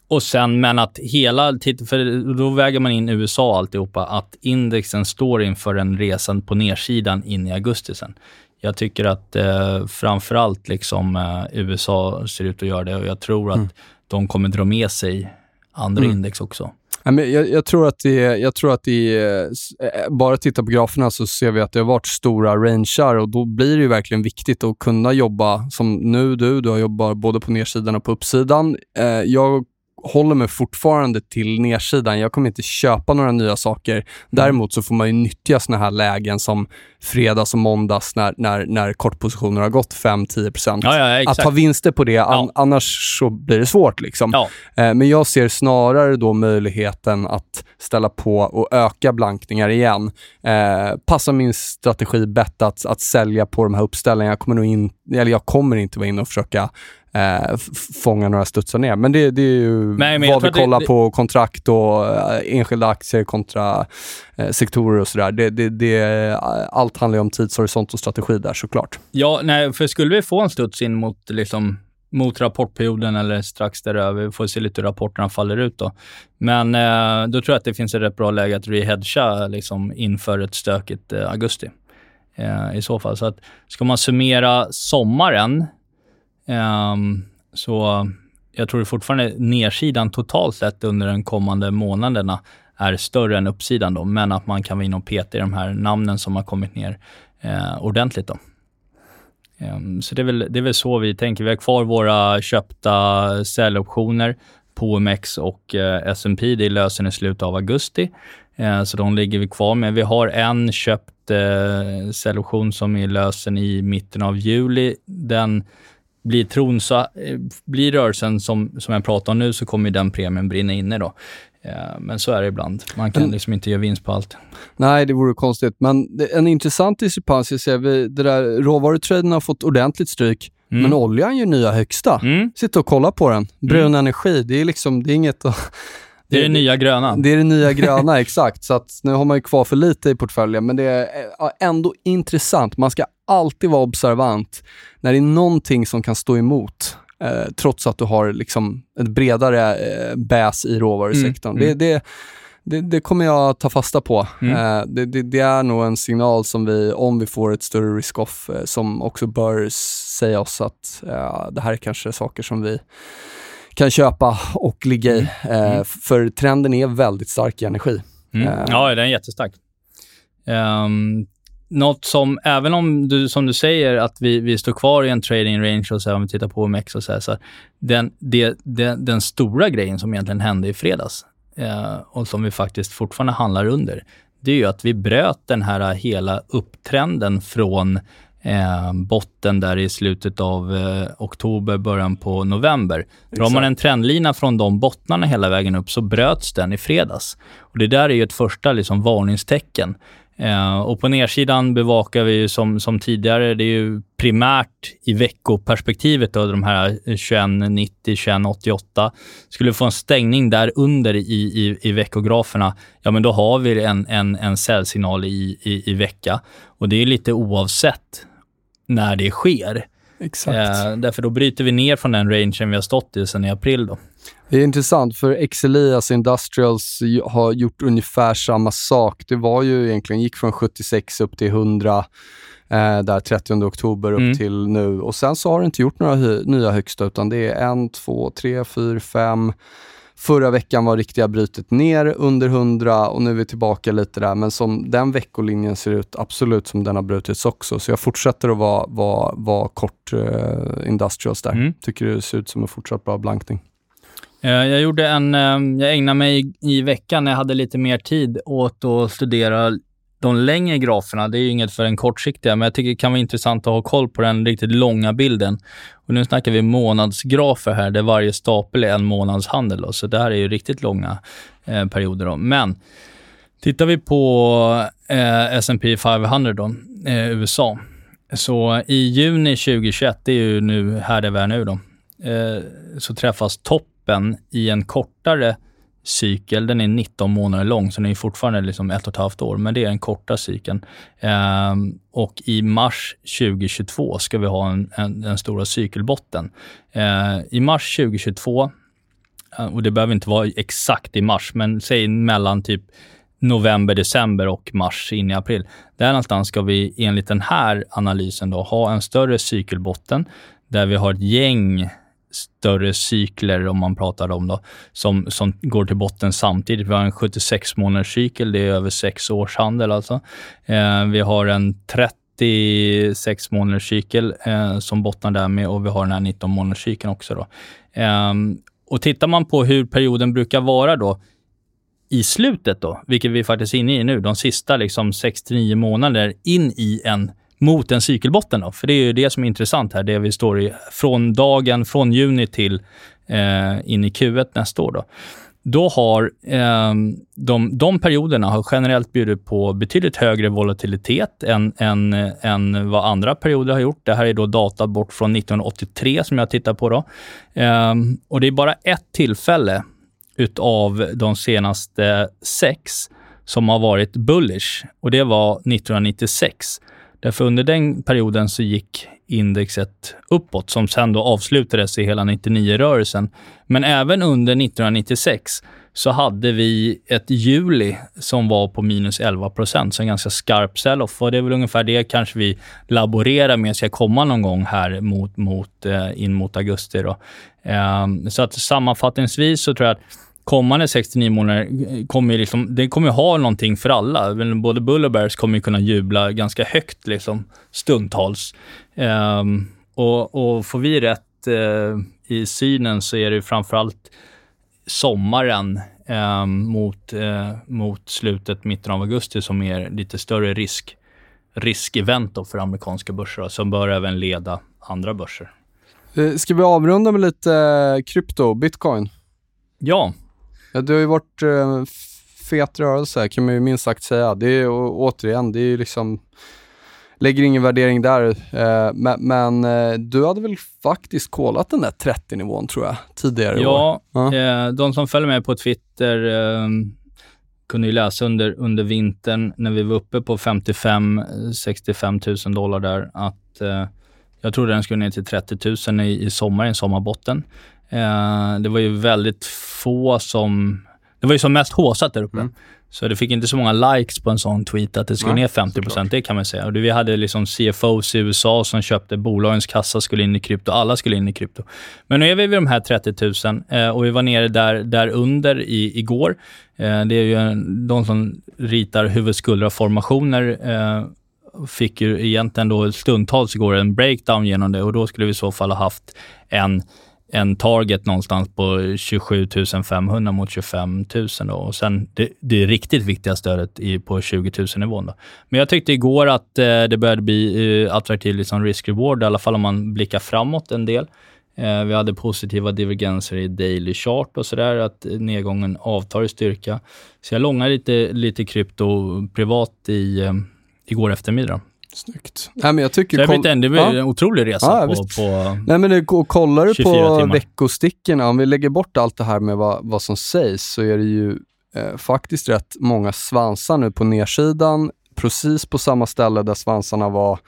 Och sen, men att hela, för då väger man in USA alltihopa, att indexen står inför en resan på nedsidan in i augusti sen. Jag tycker att eh, framförallt liksom, eh, USA ser ut att göra det och jag tror att mm de kommer dra med sig andra mm. index också. Jag, jag, tror att det, jag tror att det eh, bara titta på graferna så ser vi att det har varit stora rangear och då blir det ju verkligen viktigt att kunna jobba som nu du, du har jobbat både på nedsidan och på uppsidan. Eh, jag håller mig fortfarande till nedsidan. Jag kommer inte köpa några nya saker. Däremot så får man ju nyttja såna här lägen som fredags och måndags när, när, när kortpositioner har gått 5-10%. Ja, ja, att ta vinster på det, an, annars så blir det svårt. Liksom. Eh, men jag ser snarare då möjligheten att ställa på och öka blankningar igen. Eh, passar min strategi bättre att, att sälja på de här uppställningarna. Jag kommer, nog in, eller jag kommer inte vara inne och försöka eh, fånga några studsar ner. Men det, det är ju Nej, vad vi kollar det, på kontrakt och eh, enskilda aktier kontra eh, sektorer och sådär. Det, det, det, allt handlar ju om tidshorisont och strategi där såklart. Ja, nej, för skulle vi få en studs in mot liksom mot rapportperioden eller strax däröver. Vi får se lite hur rapporterna faller ut då. Men eh, då tror jag att det finns ett rätt bra läge att rehedga liksom, inför ett stökigt eh, augusti. Eh, I så fall. Så att ska man summera sommaren Um, så jag tror fortfarande nedsidan totalt sett under de kommande månaderna är större än uppsidan då, men att man kan vara inne och peta i de här namnen som har kommit ner eh, ordentligt då. Um, så det är, väl, det är väl så vi tänker. Vi har kvar våra köpta säljoptioner på OMX och eh, S&P. Det lösen i slutet av augusti. Eh, så de ligger vi kvar med. Vi har en köpt eh, som är lösen i mitten av juli. Den blir tron så, eh, blir rörelsen som, som jag pratar om nu så kommer den premien brinna inne då. Eh, men så är det ibland. Man kan liksom inte göra vinst på allt. Nej, det vore konstigt. Men en intressant diskrepans, jag ser vi, det där råvarutraden har fått ordentligt stryk. Mm. Men oljan gör nya högsta. Mm. Sitta och kolla på den. Brun energi, det är liksom, det är inget att... <laughs> Det är det nya gröna. Det är det nya gröna, <laughs> exakt. Så att nu har man ju kvar för lite i portföljen, men det är eh, ändå intressant. Man ska alltid vara observant när det är någonting som kan stå emot, eh, trots att du har liksom ett bredare eh, bäs i råvarusektorn. Mm, mm. Det, det, det, det kommer jag ta fasta på. Mm. Eh, det, det, det är nog en signal som vi, om vi får ett större risk-off, eh, som också bör säga oss att eh, det här är kanske saker som vi kan köpa och ligga i. Eh, för trenden är väldigt stark i energi. Mm. Eh, Ja, den är jättestark. Um, något som, även om du, som du säger, att vi, vi står kvar i en trading range och så här, om vi tittar på OMX och så här, så här, den, det, det, den stora grejen som egentligen hände i fredags eh, och som vi faktiskt fortfarande handlar under, det är ju att vi bröt den här hela upptrenden från eh, botten där i slutet av eh, oktober, början på november. Drar man en trendlina från de bottnarna hela vägen upp så bröts den i fredags. Och Det där är ju ett första liksom, varningstecken. Eh, och på nedsidan bevakar vi ju som, som tidigare, det är ju primärt i veckoperspektivet då, de här 2190, 2188. Skulle vi få en stängning där under i, i, i veckograferna, ja men då har vi en, en, en säljsignal i, i, i vecka. Och det är lite oavsett när det sker. Exakt. Eh, därför då bryter vi ner från den rangen vi har stått i sedan i april. Då. Det är intressant för Exelias Industrials har gjort ungefär samma sak. Det var ju egentligen, gick från 76 upp till 100 eh, där 30 oktober upp Mm. till nu. Och sen så har det inte gjort några hy- nya högsta utan det är en, två, tre, fyra, fem. Förra veckan var riktiga brytet ner under 100 och nu är vi tillbaka lite där. Men som den veckolinjen ser ut, absolut som den har brutits också. Så jag fortsätter att vara, vara, vara kort eh, Industrials där. Mm. Tycker det ser ut som en fortsatt bra blankning. Eh, jag gjorde en, ehm, jag ägnade mig i- i veckan när jag hade lite mer tid åt att studera de längre graferna. Det är ju inget för den kortsiktiga, men jag tycker det kan vara intressant att ha koll på den riktigt långa bilden. Och nu snackar vi månadsgrafer här, där varje stapel är en månadshandel. Då, så det här är ju riktigt långa eh, perioder. Då. Men tittar vi på eh, S&P 500 då, eh, USA, så i juni 2021, det är ju nu här det är nu då, eh, så träffas toppen i en kortare cykel. Den är 19 månader lång, så den är fortfarande liksom ett och ett halvt år, men det är den korta cykeln. Eh, och i mars 2022 ska vi ha en, en, den stora cykelbotten. Eh, I mars 2022, eh, och det behöver inte vara exakt i mars, men säg mellan typ november, december och mars in i april. Där någonstans ska vi enligt den här analysen då ha en större cykelbotten där vi har ett gäng större cykler, om man pratar om då, som, som går till botten samtidigt. Vi har en 76 månaders cykel, det är över sex års handel alltså. Eh, vi har en 36 månaders cykel eh, som bottnar där med och vi har den här 19 månaders cykeln också. Då. Eh, och tittar man på hur perioden brukar vara då, i slutet då, vilket vi faktiskt är inne i nu, de sista liksom 6-9 månader in i en mot en cykelbotten. Då. För det är ju det som är intressant här, det vi står i från dagen, från juni till eh, in i Q1 nästa år. Då, då har eh, de, de perioderna har generellt bjudit på betydligt högre volatilitet än, än, än vad andra perioder har gjort. Det här är då data bort från 1983 som jag tittar på. Då. Eh, och det är bara ett tillfälle utav de senaste sex som har varit bullish och det var 1996. Därför under den perioden så gick indexet uppåt som sen då avslutades i hela 99-rörelsen. Men även under 1996 så hade vi ett juli som var på minus 11 procent, så en ganska skarp sell-off. Och det är väl ungefär det kanske vi laborerar med ska komma någon gång här mot, mot, eh, in mot augusti. Då. Ehm, så att sammanfattningsvis så tror jag att kommande 69 månader eh, kommer ju liksom, det kommer ju ha någonting för alla. Både Bull och Bears kommer ju kunna jubla ganska högt liksom, stundtals. Ehm, och, och får vi rätt eh, i synen så är det framförallt sommaren eh, mot, eh, mot slutet, mitten av augusti som är lite större risk riskevent för amerikanska börser då, som bör även leda andra börser. Ska vi avrunda med lite krypto, bitcoin? Ja, Ja, det har ju varit eh, fet rörelse kan man ju minst sagt säga. Det är å- återigen, det är ju liksom, lägger ingen värdering där. Eh, men men eh, du hade väl faktiskt kollat den där 30-nivån tror jag, tidigare ja, Ja. Eh, de som följer med på Twitter eh, kunde ju läsa under, under vintern när vi var uppe på 55-65 000 dollar där att jag trodde den skulle ner till 30 000 i, i sommar, i en sommarbotten. Eh, det var ju väldigt få som... Det var ju som mest håsat där uppe. Så det fick inte så många likes på en sån tweet att det skulle Nej, ner 50 det kan man säga. Och vi hade liksom CFOs i USA som köpte bolagens kassa skulle in i krypto. Alla skulle in i krypto. Men nu är vi vid de här 30 000 eh, och vi var nere där, där under i, igår. Eh, det är ju en, de som ritar huvudskuldraformationer eh, fick ju egentligen då stundtals igår en breakdown genom det och då skulle vi i så fall ha haft en en target någonstans på 27 500 mot 25 000 då. och sen det, det riktigt viktiga stödet i, på 20 000 nivån. Då. Men jag tyckte igår att eh, det började bli eh, attraktivt liksom risk-reward, i alla fall om man blickar framåt en del. Eh, vi hade positiva divergenser i daily chart och sådär, att nedgången avtar i styrka. Så jag långade lite, lite krypto privat i, eh, igår eftermiddag. Snyggt. Nej, men jag tycker... Det, koll- en, det var Ja. en otrolig resa Ja, på, på Nej men det, och kollar du 24 på timmar. veckostickorna, om vi lägger bort allt det här med vad, vad som sägs, så är det ju eh, faktiskt rätt många svansar nu på nedsidan, precis på samma ställe där svansarna var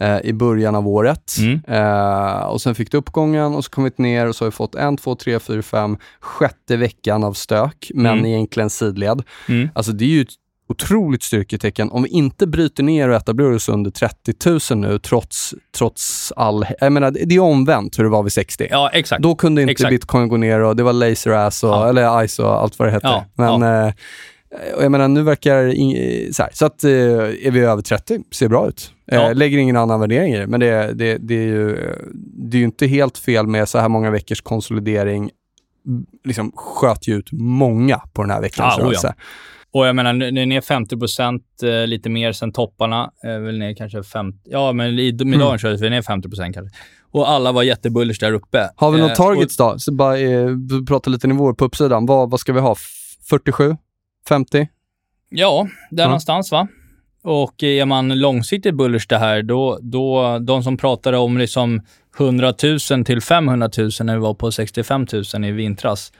eh, i början av året. Mm. Eh, och sen fick du uppgången och så kom vi ner och så har vi fått en, två, tre, fyra, fem, sjätte veckan av stök, men Mm. egentligen sidled. Mm. Alltså det är ju otroligt styrketecken. Om vi inte bryter ner och etablerar oss under 30 000 nu, trots, trots all... Jag menar, det är omvänt hur det var vid 60. Ja, exakt. Då kunde inte Exakt. bitcoin gå ner och det var laser ass och, Ja. eller ice och allt vad det hette. Ja, Men eh, och jag menar, nu verkar ing- så här, så att eh, är vi över 30, ser bra ut. Eh, Ja. lägger ingen annan värdering i det, men det, det, det, är ju, det är ju inte helt fel med så här många veckors konsolidering. Liksom sköt ju ut många på den här veckans Ja, oh ja. rörelse. Och jag menar, nu är ner 50 eh, lite mer sen topparna. Eh, väl ner kanske 50, ja men i, med Mm. dagens rörelse är vi ner 50% kanske. Och alla var jättebullish där uppe. Har vi några Eh, targets då? Så bara eh, prata lite nivåer på uppsidan. Vad, vad ska vi ha? F- 47? 50? Ja, där Ja. någonstans va. Och är man långsiktigt bullish det här, då, då de som pratade om liksom 100 000 till 500 000 när vi var på 65 000 i vintras,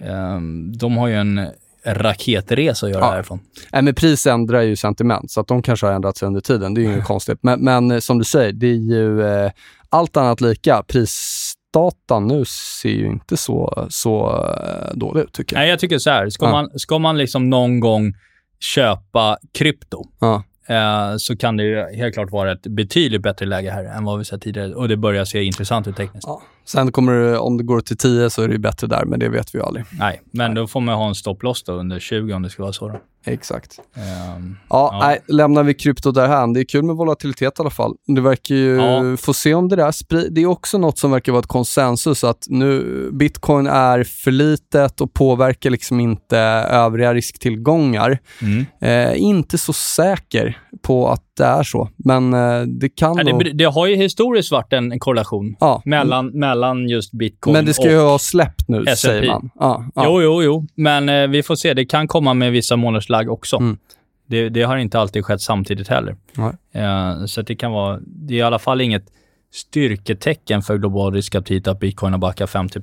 eh, de har ju en raketresa att göra Ja. härifrån. Nej, men pris ändrar ju sentiment, så att de kanske har ändrats under tiden. Det är ju inget konstigt. Men, men eh, som du säger, det är ju eh, allt annat lika. Prisdatan nu ser ju inte så, så eh, dålig ut, tycker jag. Nej, jag tycker så här. Ska Ja. man, ska man liksom någon gång köpa krypto, Ja. eh, så kan det ju helt klart vara ett betydligt bättre läge här än vad vi sett tidigare. Och det börjar se intressant ut tekniskt. Ja. Sen kommer det, om det går till 10 så är det ju bättre där, men det vet vi ju aldrig. Nej, men då får man ha en stopploss då under 20 om det ska vara så. Då. Exakt. Ehm, Ja, Ja. Nej, lämnar vi krypto därhän. Det är kul med volatilitet i alla fall. Det verkar ju, Ja. få se om det där Det är också något som verkar vara ett konsensus att nu bitcoin är för litet och påverkar liksom inte övriga risktillgångar. mm. Eh, inte så säker på att det är så, men eh, det kan ja, det, det har ju historiskt varit en, en korrelation Ja. mellan, mellan just bitcoin Men det ska ju ha släppt nu, S&P. säger man. Ja, ja. Jo, jo, jo. Men eh, vi får se. Det kan komma med vissa månaders lag också. Mm. Det, det har inte alltid skett samtidigt heller. Eh, så det kan vara... Det är i alla fall inget styrketecken för global riskaptit att bitcoin har backat 50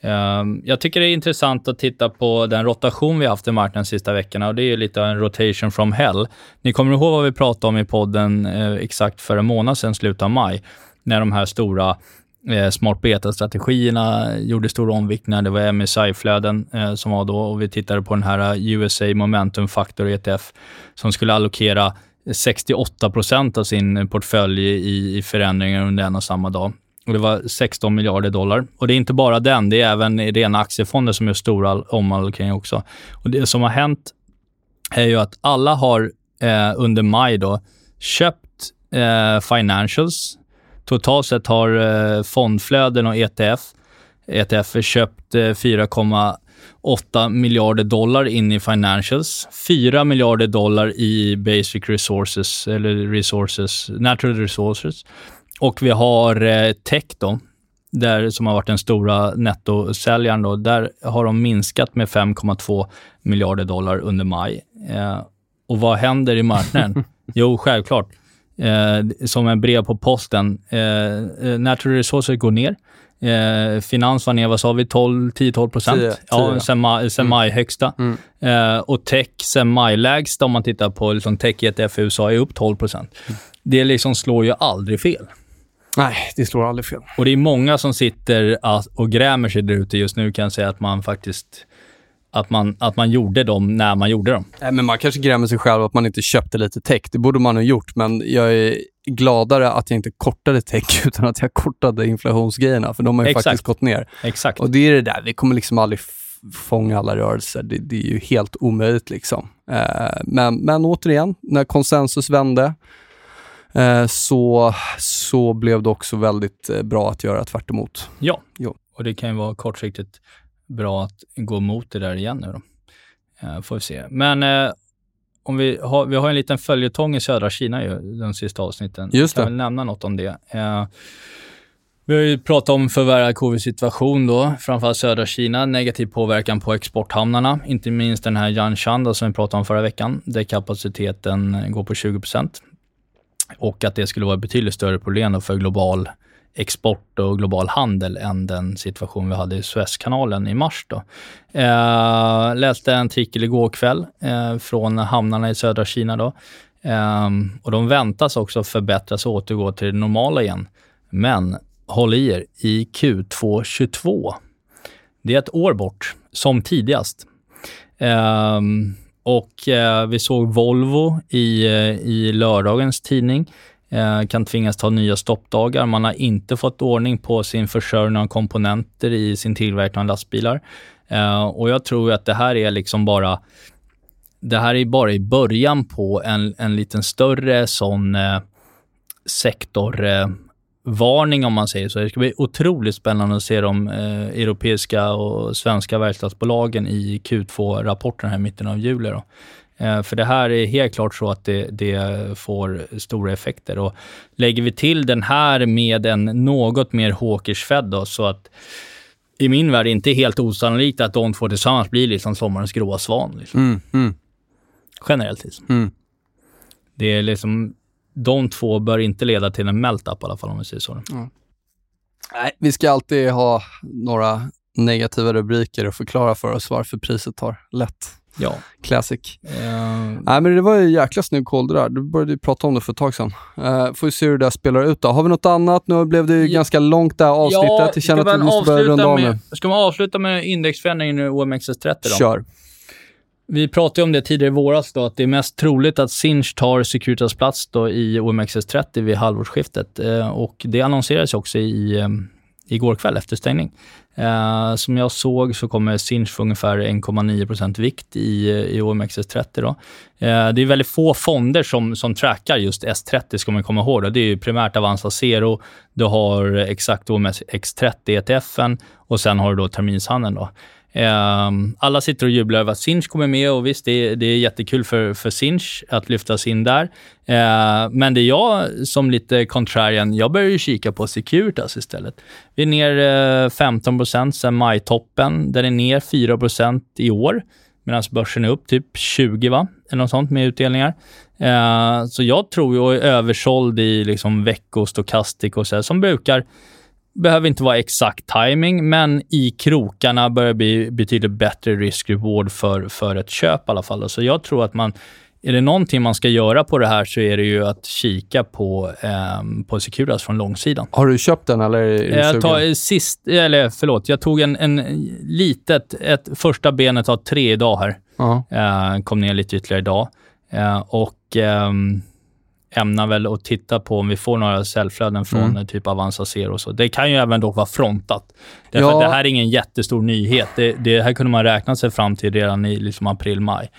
Eh, Jag tycker det är intressant att titta på den rotation vi har haft i marknaden de sista veckorna och det är lite en rotation from hell. Ni kommer ihåg vad vi pratade om i podden eh, exakt för en månad sedan, slutet av maj, när de här stora eh, smart beta-strategierna gjorde stora omviktningar. Det var MSI-flöden eh, som var då och vi tittade på den här eh, USA Momentum Factor ETF som skulle allokera 68% av sin portfölj i, i förändringar under en och samma dag. Och Det var 16 miljarder dollar. Och Det är inte bara den, det är även rena aktiefonder som gör stora omallokeringar också. Och Det som har hänt är ju att alla har eh, under maj då köpt eh, financials. Totalt sett har eh, fondflöden och ETF ETF köpt 4,8 miljarder dollar in i financials. 4 miljarder dollar i basic resources, eller resources, natural resources. Och vi har eh, tech då, där, som har varit den stora nettosäljaren. Då, där har de minskat med 5,2 miljarder dollar under maj. Eh, och vad händer i marknaden? <laughs> jo, självklart. Eh, som en brev på posten. Eh, eh natural resources går ner. Eh, finans var ner, vad sa vi, 10-12 procent? Ja, sen, ma sen mm. maj högsta. Mm. Eh, och tech sen maj lägsta, om man tittar på liksom tech i ETF i USA, är upp 12 procent. Mm. Det liksom slår ju aldrig fel. Nej, det slår aldrig fel. Och det är många som sitter och grämer sig där ute just nu, kan jag säga att man faktiskt att man, att man gjorde dem när man gjorde dem. Nej, men man kanske grämer sig själv att man inte köpte lite tech. Det borde man ha gjort, men jag är gladare att jag inte kortade tech <laughs> utan att jag kortade inflationsgrejerna, för de har ju Exakt. faktiskt gått ner. Exakt. Och det är det där, vi kommer liksom aldrig fånga alla rörelser. Det, det är ju helt omöjligt. liksom. Eh, men, men återigen, när konsensus vände, eh, så, så blev det också väldigt eh, bra att göra tvärt emot. Ja, jo. och det kan ju vara kortsiktigt bra att gå emot det där igen nu då. Eh, får vi se. Men eh, om vi, har, vi har en liten följetong i södra Kina ju, de sista avsnitten. Just det. Jag kan väl nämna något om det. Eh, vi har ju pratat om förvärrad covid-situation då, framförallt södra Kina, negativ påverkan på exporthamnarna, inte minst den här Yanshan som vi pratade om förra veckan, där kapaciteten går på 20% och att det skulle vara ett betydligt större problem för global export och global handel än den situation vi hade i Suezkanalen i mars. Då. Eh, läste en artikel igår kväll eh, från hamnarna i södra Kina. Då. Eh, och de väntas också förbättras och återgå till det normala igen. Men håll i er, i Q2 22. Det är ett år bort, som tidigast. Eh, och eh, vi såg Volvo i, eh, i lördagens tidning Eh, kan tvingas ta nya stoppdagar. Man har inte fått ordning på sin försörjning av komponenter i sin tillverkning av lastbilar. Eh, och jag tror att det här är liksom bara det här är bara i början på en, en liten större sån eh, sektorvarning, om man säger så. Det ska bli otroligt spännande att se de eh, europeiska och svenska verkstadsbolagen i Q2-rapporten här i mitten av juli. Då. Eh, för det här är helt klart så att det, det, får stora effekter. Och lägger vi till den här med en något mer hawkish Fed då, så att i min värld inte helt osannolikt att de två tillsammans blir liksom sommarens gråa svan. Liksom. Mm, mm. Generellt. Liksom. Mm. Det är liksom, de två bör inte leda till en melt-up i alla fall om vi säger så. Nej, vi ska alltid ha några negativa rubriker och förklara för oss varför priset tar lätt. Ja. Classic. Uh, Nej, men det var ju jäkla snygg koll det där. Du började ju prata om det för ett tag sedan. Uh, får vi se hur det där spelar ut då. Har vi något annat? Nu blev det ju ja. ganska långt det här avsnittet. Ja, jag känner att vi måste börja runda av nu. Ska man avsluta med indexförändringen i OMXS30 då? Kör. Vi pratade om det tidigare i våras då, att det är mest troligt att Sinch tar Securitas plats då i OMXS30 vid halvårsskiftet. Uh, och det annonserades också i, um, igår kväll efter stängning. Eh, som jag såg så kommer Sinch få ungefär 1,9% vikt i, i OMXS30. Då. Eh, det är väldigt få fonder som, som trackar just S30, ska man komma ihåg. Då. Det är primärt Avanza Zero, du har exakt OMXS30 ETFen och sen har du då terminshandeln. Då. Um, alla sitter och jublar över att Sinch kommer med och visst, det är, det är jättekul för, för Sinch att lyftas in där. Uh, men det är jag som lite contrarian, jag börjar ju kika på Securitas istället. Vi är ner uh, 15% sen majtoppen. Den är ner 4% i år, medan börsen är upp typ 20 va? Eller något sånt med utdelningar. Uh, så jag tror jag är översåld i liksom veckostokastik och så här, som brukar behöver inte vara exakt timing, men i krokarna börjar bli betydligt bättre risk-reward för, för ett köp i alla fall. Så jag tror att man, är det någonting man ska göra på det här så är det ju att kika på, eh, på Securitas från långsidan. Har du köpt den eller är du jag tar, sist, eller förlåt, jag tog en, en litet, ett första benet har tre idag här. Uh -huh. eh, kom ner lite ytterligare idag. Eh, och ehm, ämnar väl att titta på om vi får några säljflöden från mm. typ Avanza Zero och så. Det kan ju även då vara frontat. Därför ja. det här är ingen jättestor nyhet. Det, det här kunde man räkna sig fram till redan i liksom april, maj.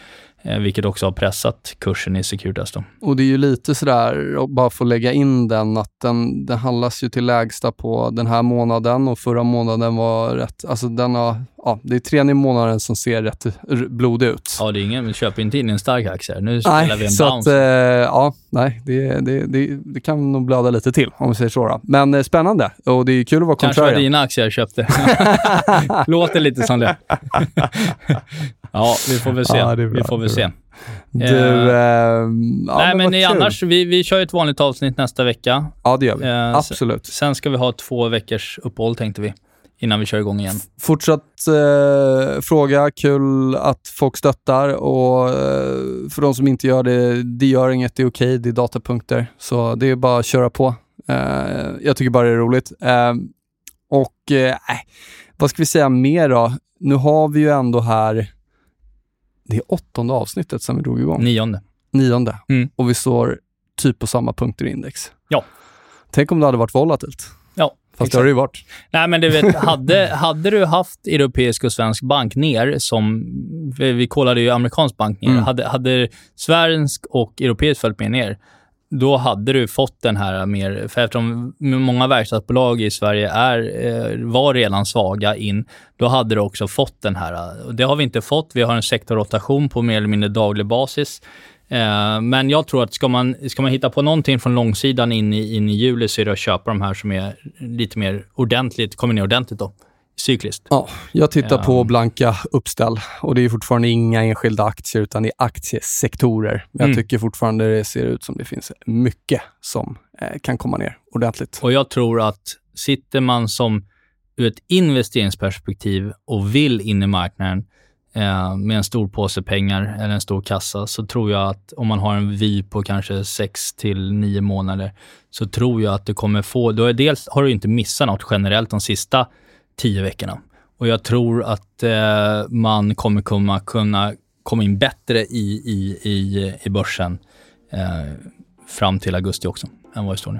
eh, vilket också har pressat kursen i Securitas. Då. Och det är ju lite sådär, att bara få lägga in den, att den, den handlas ju till lägsta på den här månaden och förra månaden var rätt, alltså den har, ja, det är tredje månaden som ser rätt blodig ut. Ja, det är ingen, köp inte in en stark aktie. Nu spelar vi Nej, en så att, bounce. eh, ja, nej, det, det, det, det kan nog blöda lite till om vi säger så. Då. Men eh, spännande och det är kul att vara Kanske var dina aktier jag köpte. <laughs> Låter lite som det. <laughs> ja, vi får väl se. Ja, bra, vi får väl se. Du, Eh, ehm, ja, Nej, men, kul. annars, vi, vi kör ett vanligt avsnitt nästa vecka. Ja, det gör vi. Eh, Absolut. Sen ska vi ha två veckors uppehåll tänkte vi, innan vi kör igång igen. Fortsatt eh, fråga, kul att folk stöttar och eh, för de som inte gör det, det gör inget, det är okej, det är datapunkter. Så det är bara att köra på. Eh, jag tycker bara det är roligt. Eh, och eh, äh, vad ska vi säga mer då? Nu har vi ju ändå här, det är åttonde avsnittet som vi drog igång. Nionde. Nionde. Mm. Och vi står typ på samma punkter i index. Ja. Tänk om det hade varit volatilt. Fast det har det ju varit. Nej, men du vet, <laughs> hade, hade du haft europeisk och svensk bank ner, som vi, vi kollade ju amerikansk bank ner, Mm. hade, hade svensk och europeisk följt med ner, då hade du fått den här mer, för eftersom många verkstadsbolag i Sverige är, eh, var redan svaga in, då hade du också fått den här. Det har vi inte fått. Vi har en sektorrotation på mer eller mindre daglig basis. Eh, Men jag tror att ska man, ska man hitta på någonting från långsidan in i, in i juli så är det att köpa de här som är lite mer ordentligt, kommer ner ordentligt då, cykliskt. Ja, jag tittar på blanka uppställ och det är fortfarande inga enskilda aktier utan det är aktiesektorer. Men jag Mm. tycker fortfarande det ser ut som det finns mycket som eh, kan komma ner ordentligt. Och jag tror att sitter man som ur ett investeringsperspektiv och vill in i marknaden eh, med en stor påse pengar eller en stor kassa, så tror jag att om man har en vy på kanske 6 till 9 månader, så tror jag att du kommer få... Då är dels har du inte missat något generellt de sista 10 veckorna. Och jag tror att eh, man kommer kunna, kunna komma in bättre i, i, i, i börsen eh, fram till augusti också, än vad det står nu.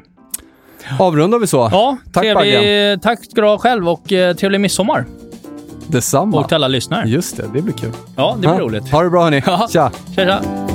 Avrundar vi så. Ja, Tack, trevlig, tack ska du ha själv och eh, trevlig midsommar. Detsamma. Och till alla lyssnare. Just det, det blir kul. Ja, det blir Ja, roligt. Ha det bra hörni. Ja. Tja! Tja, tja.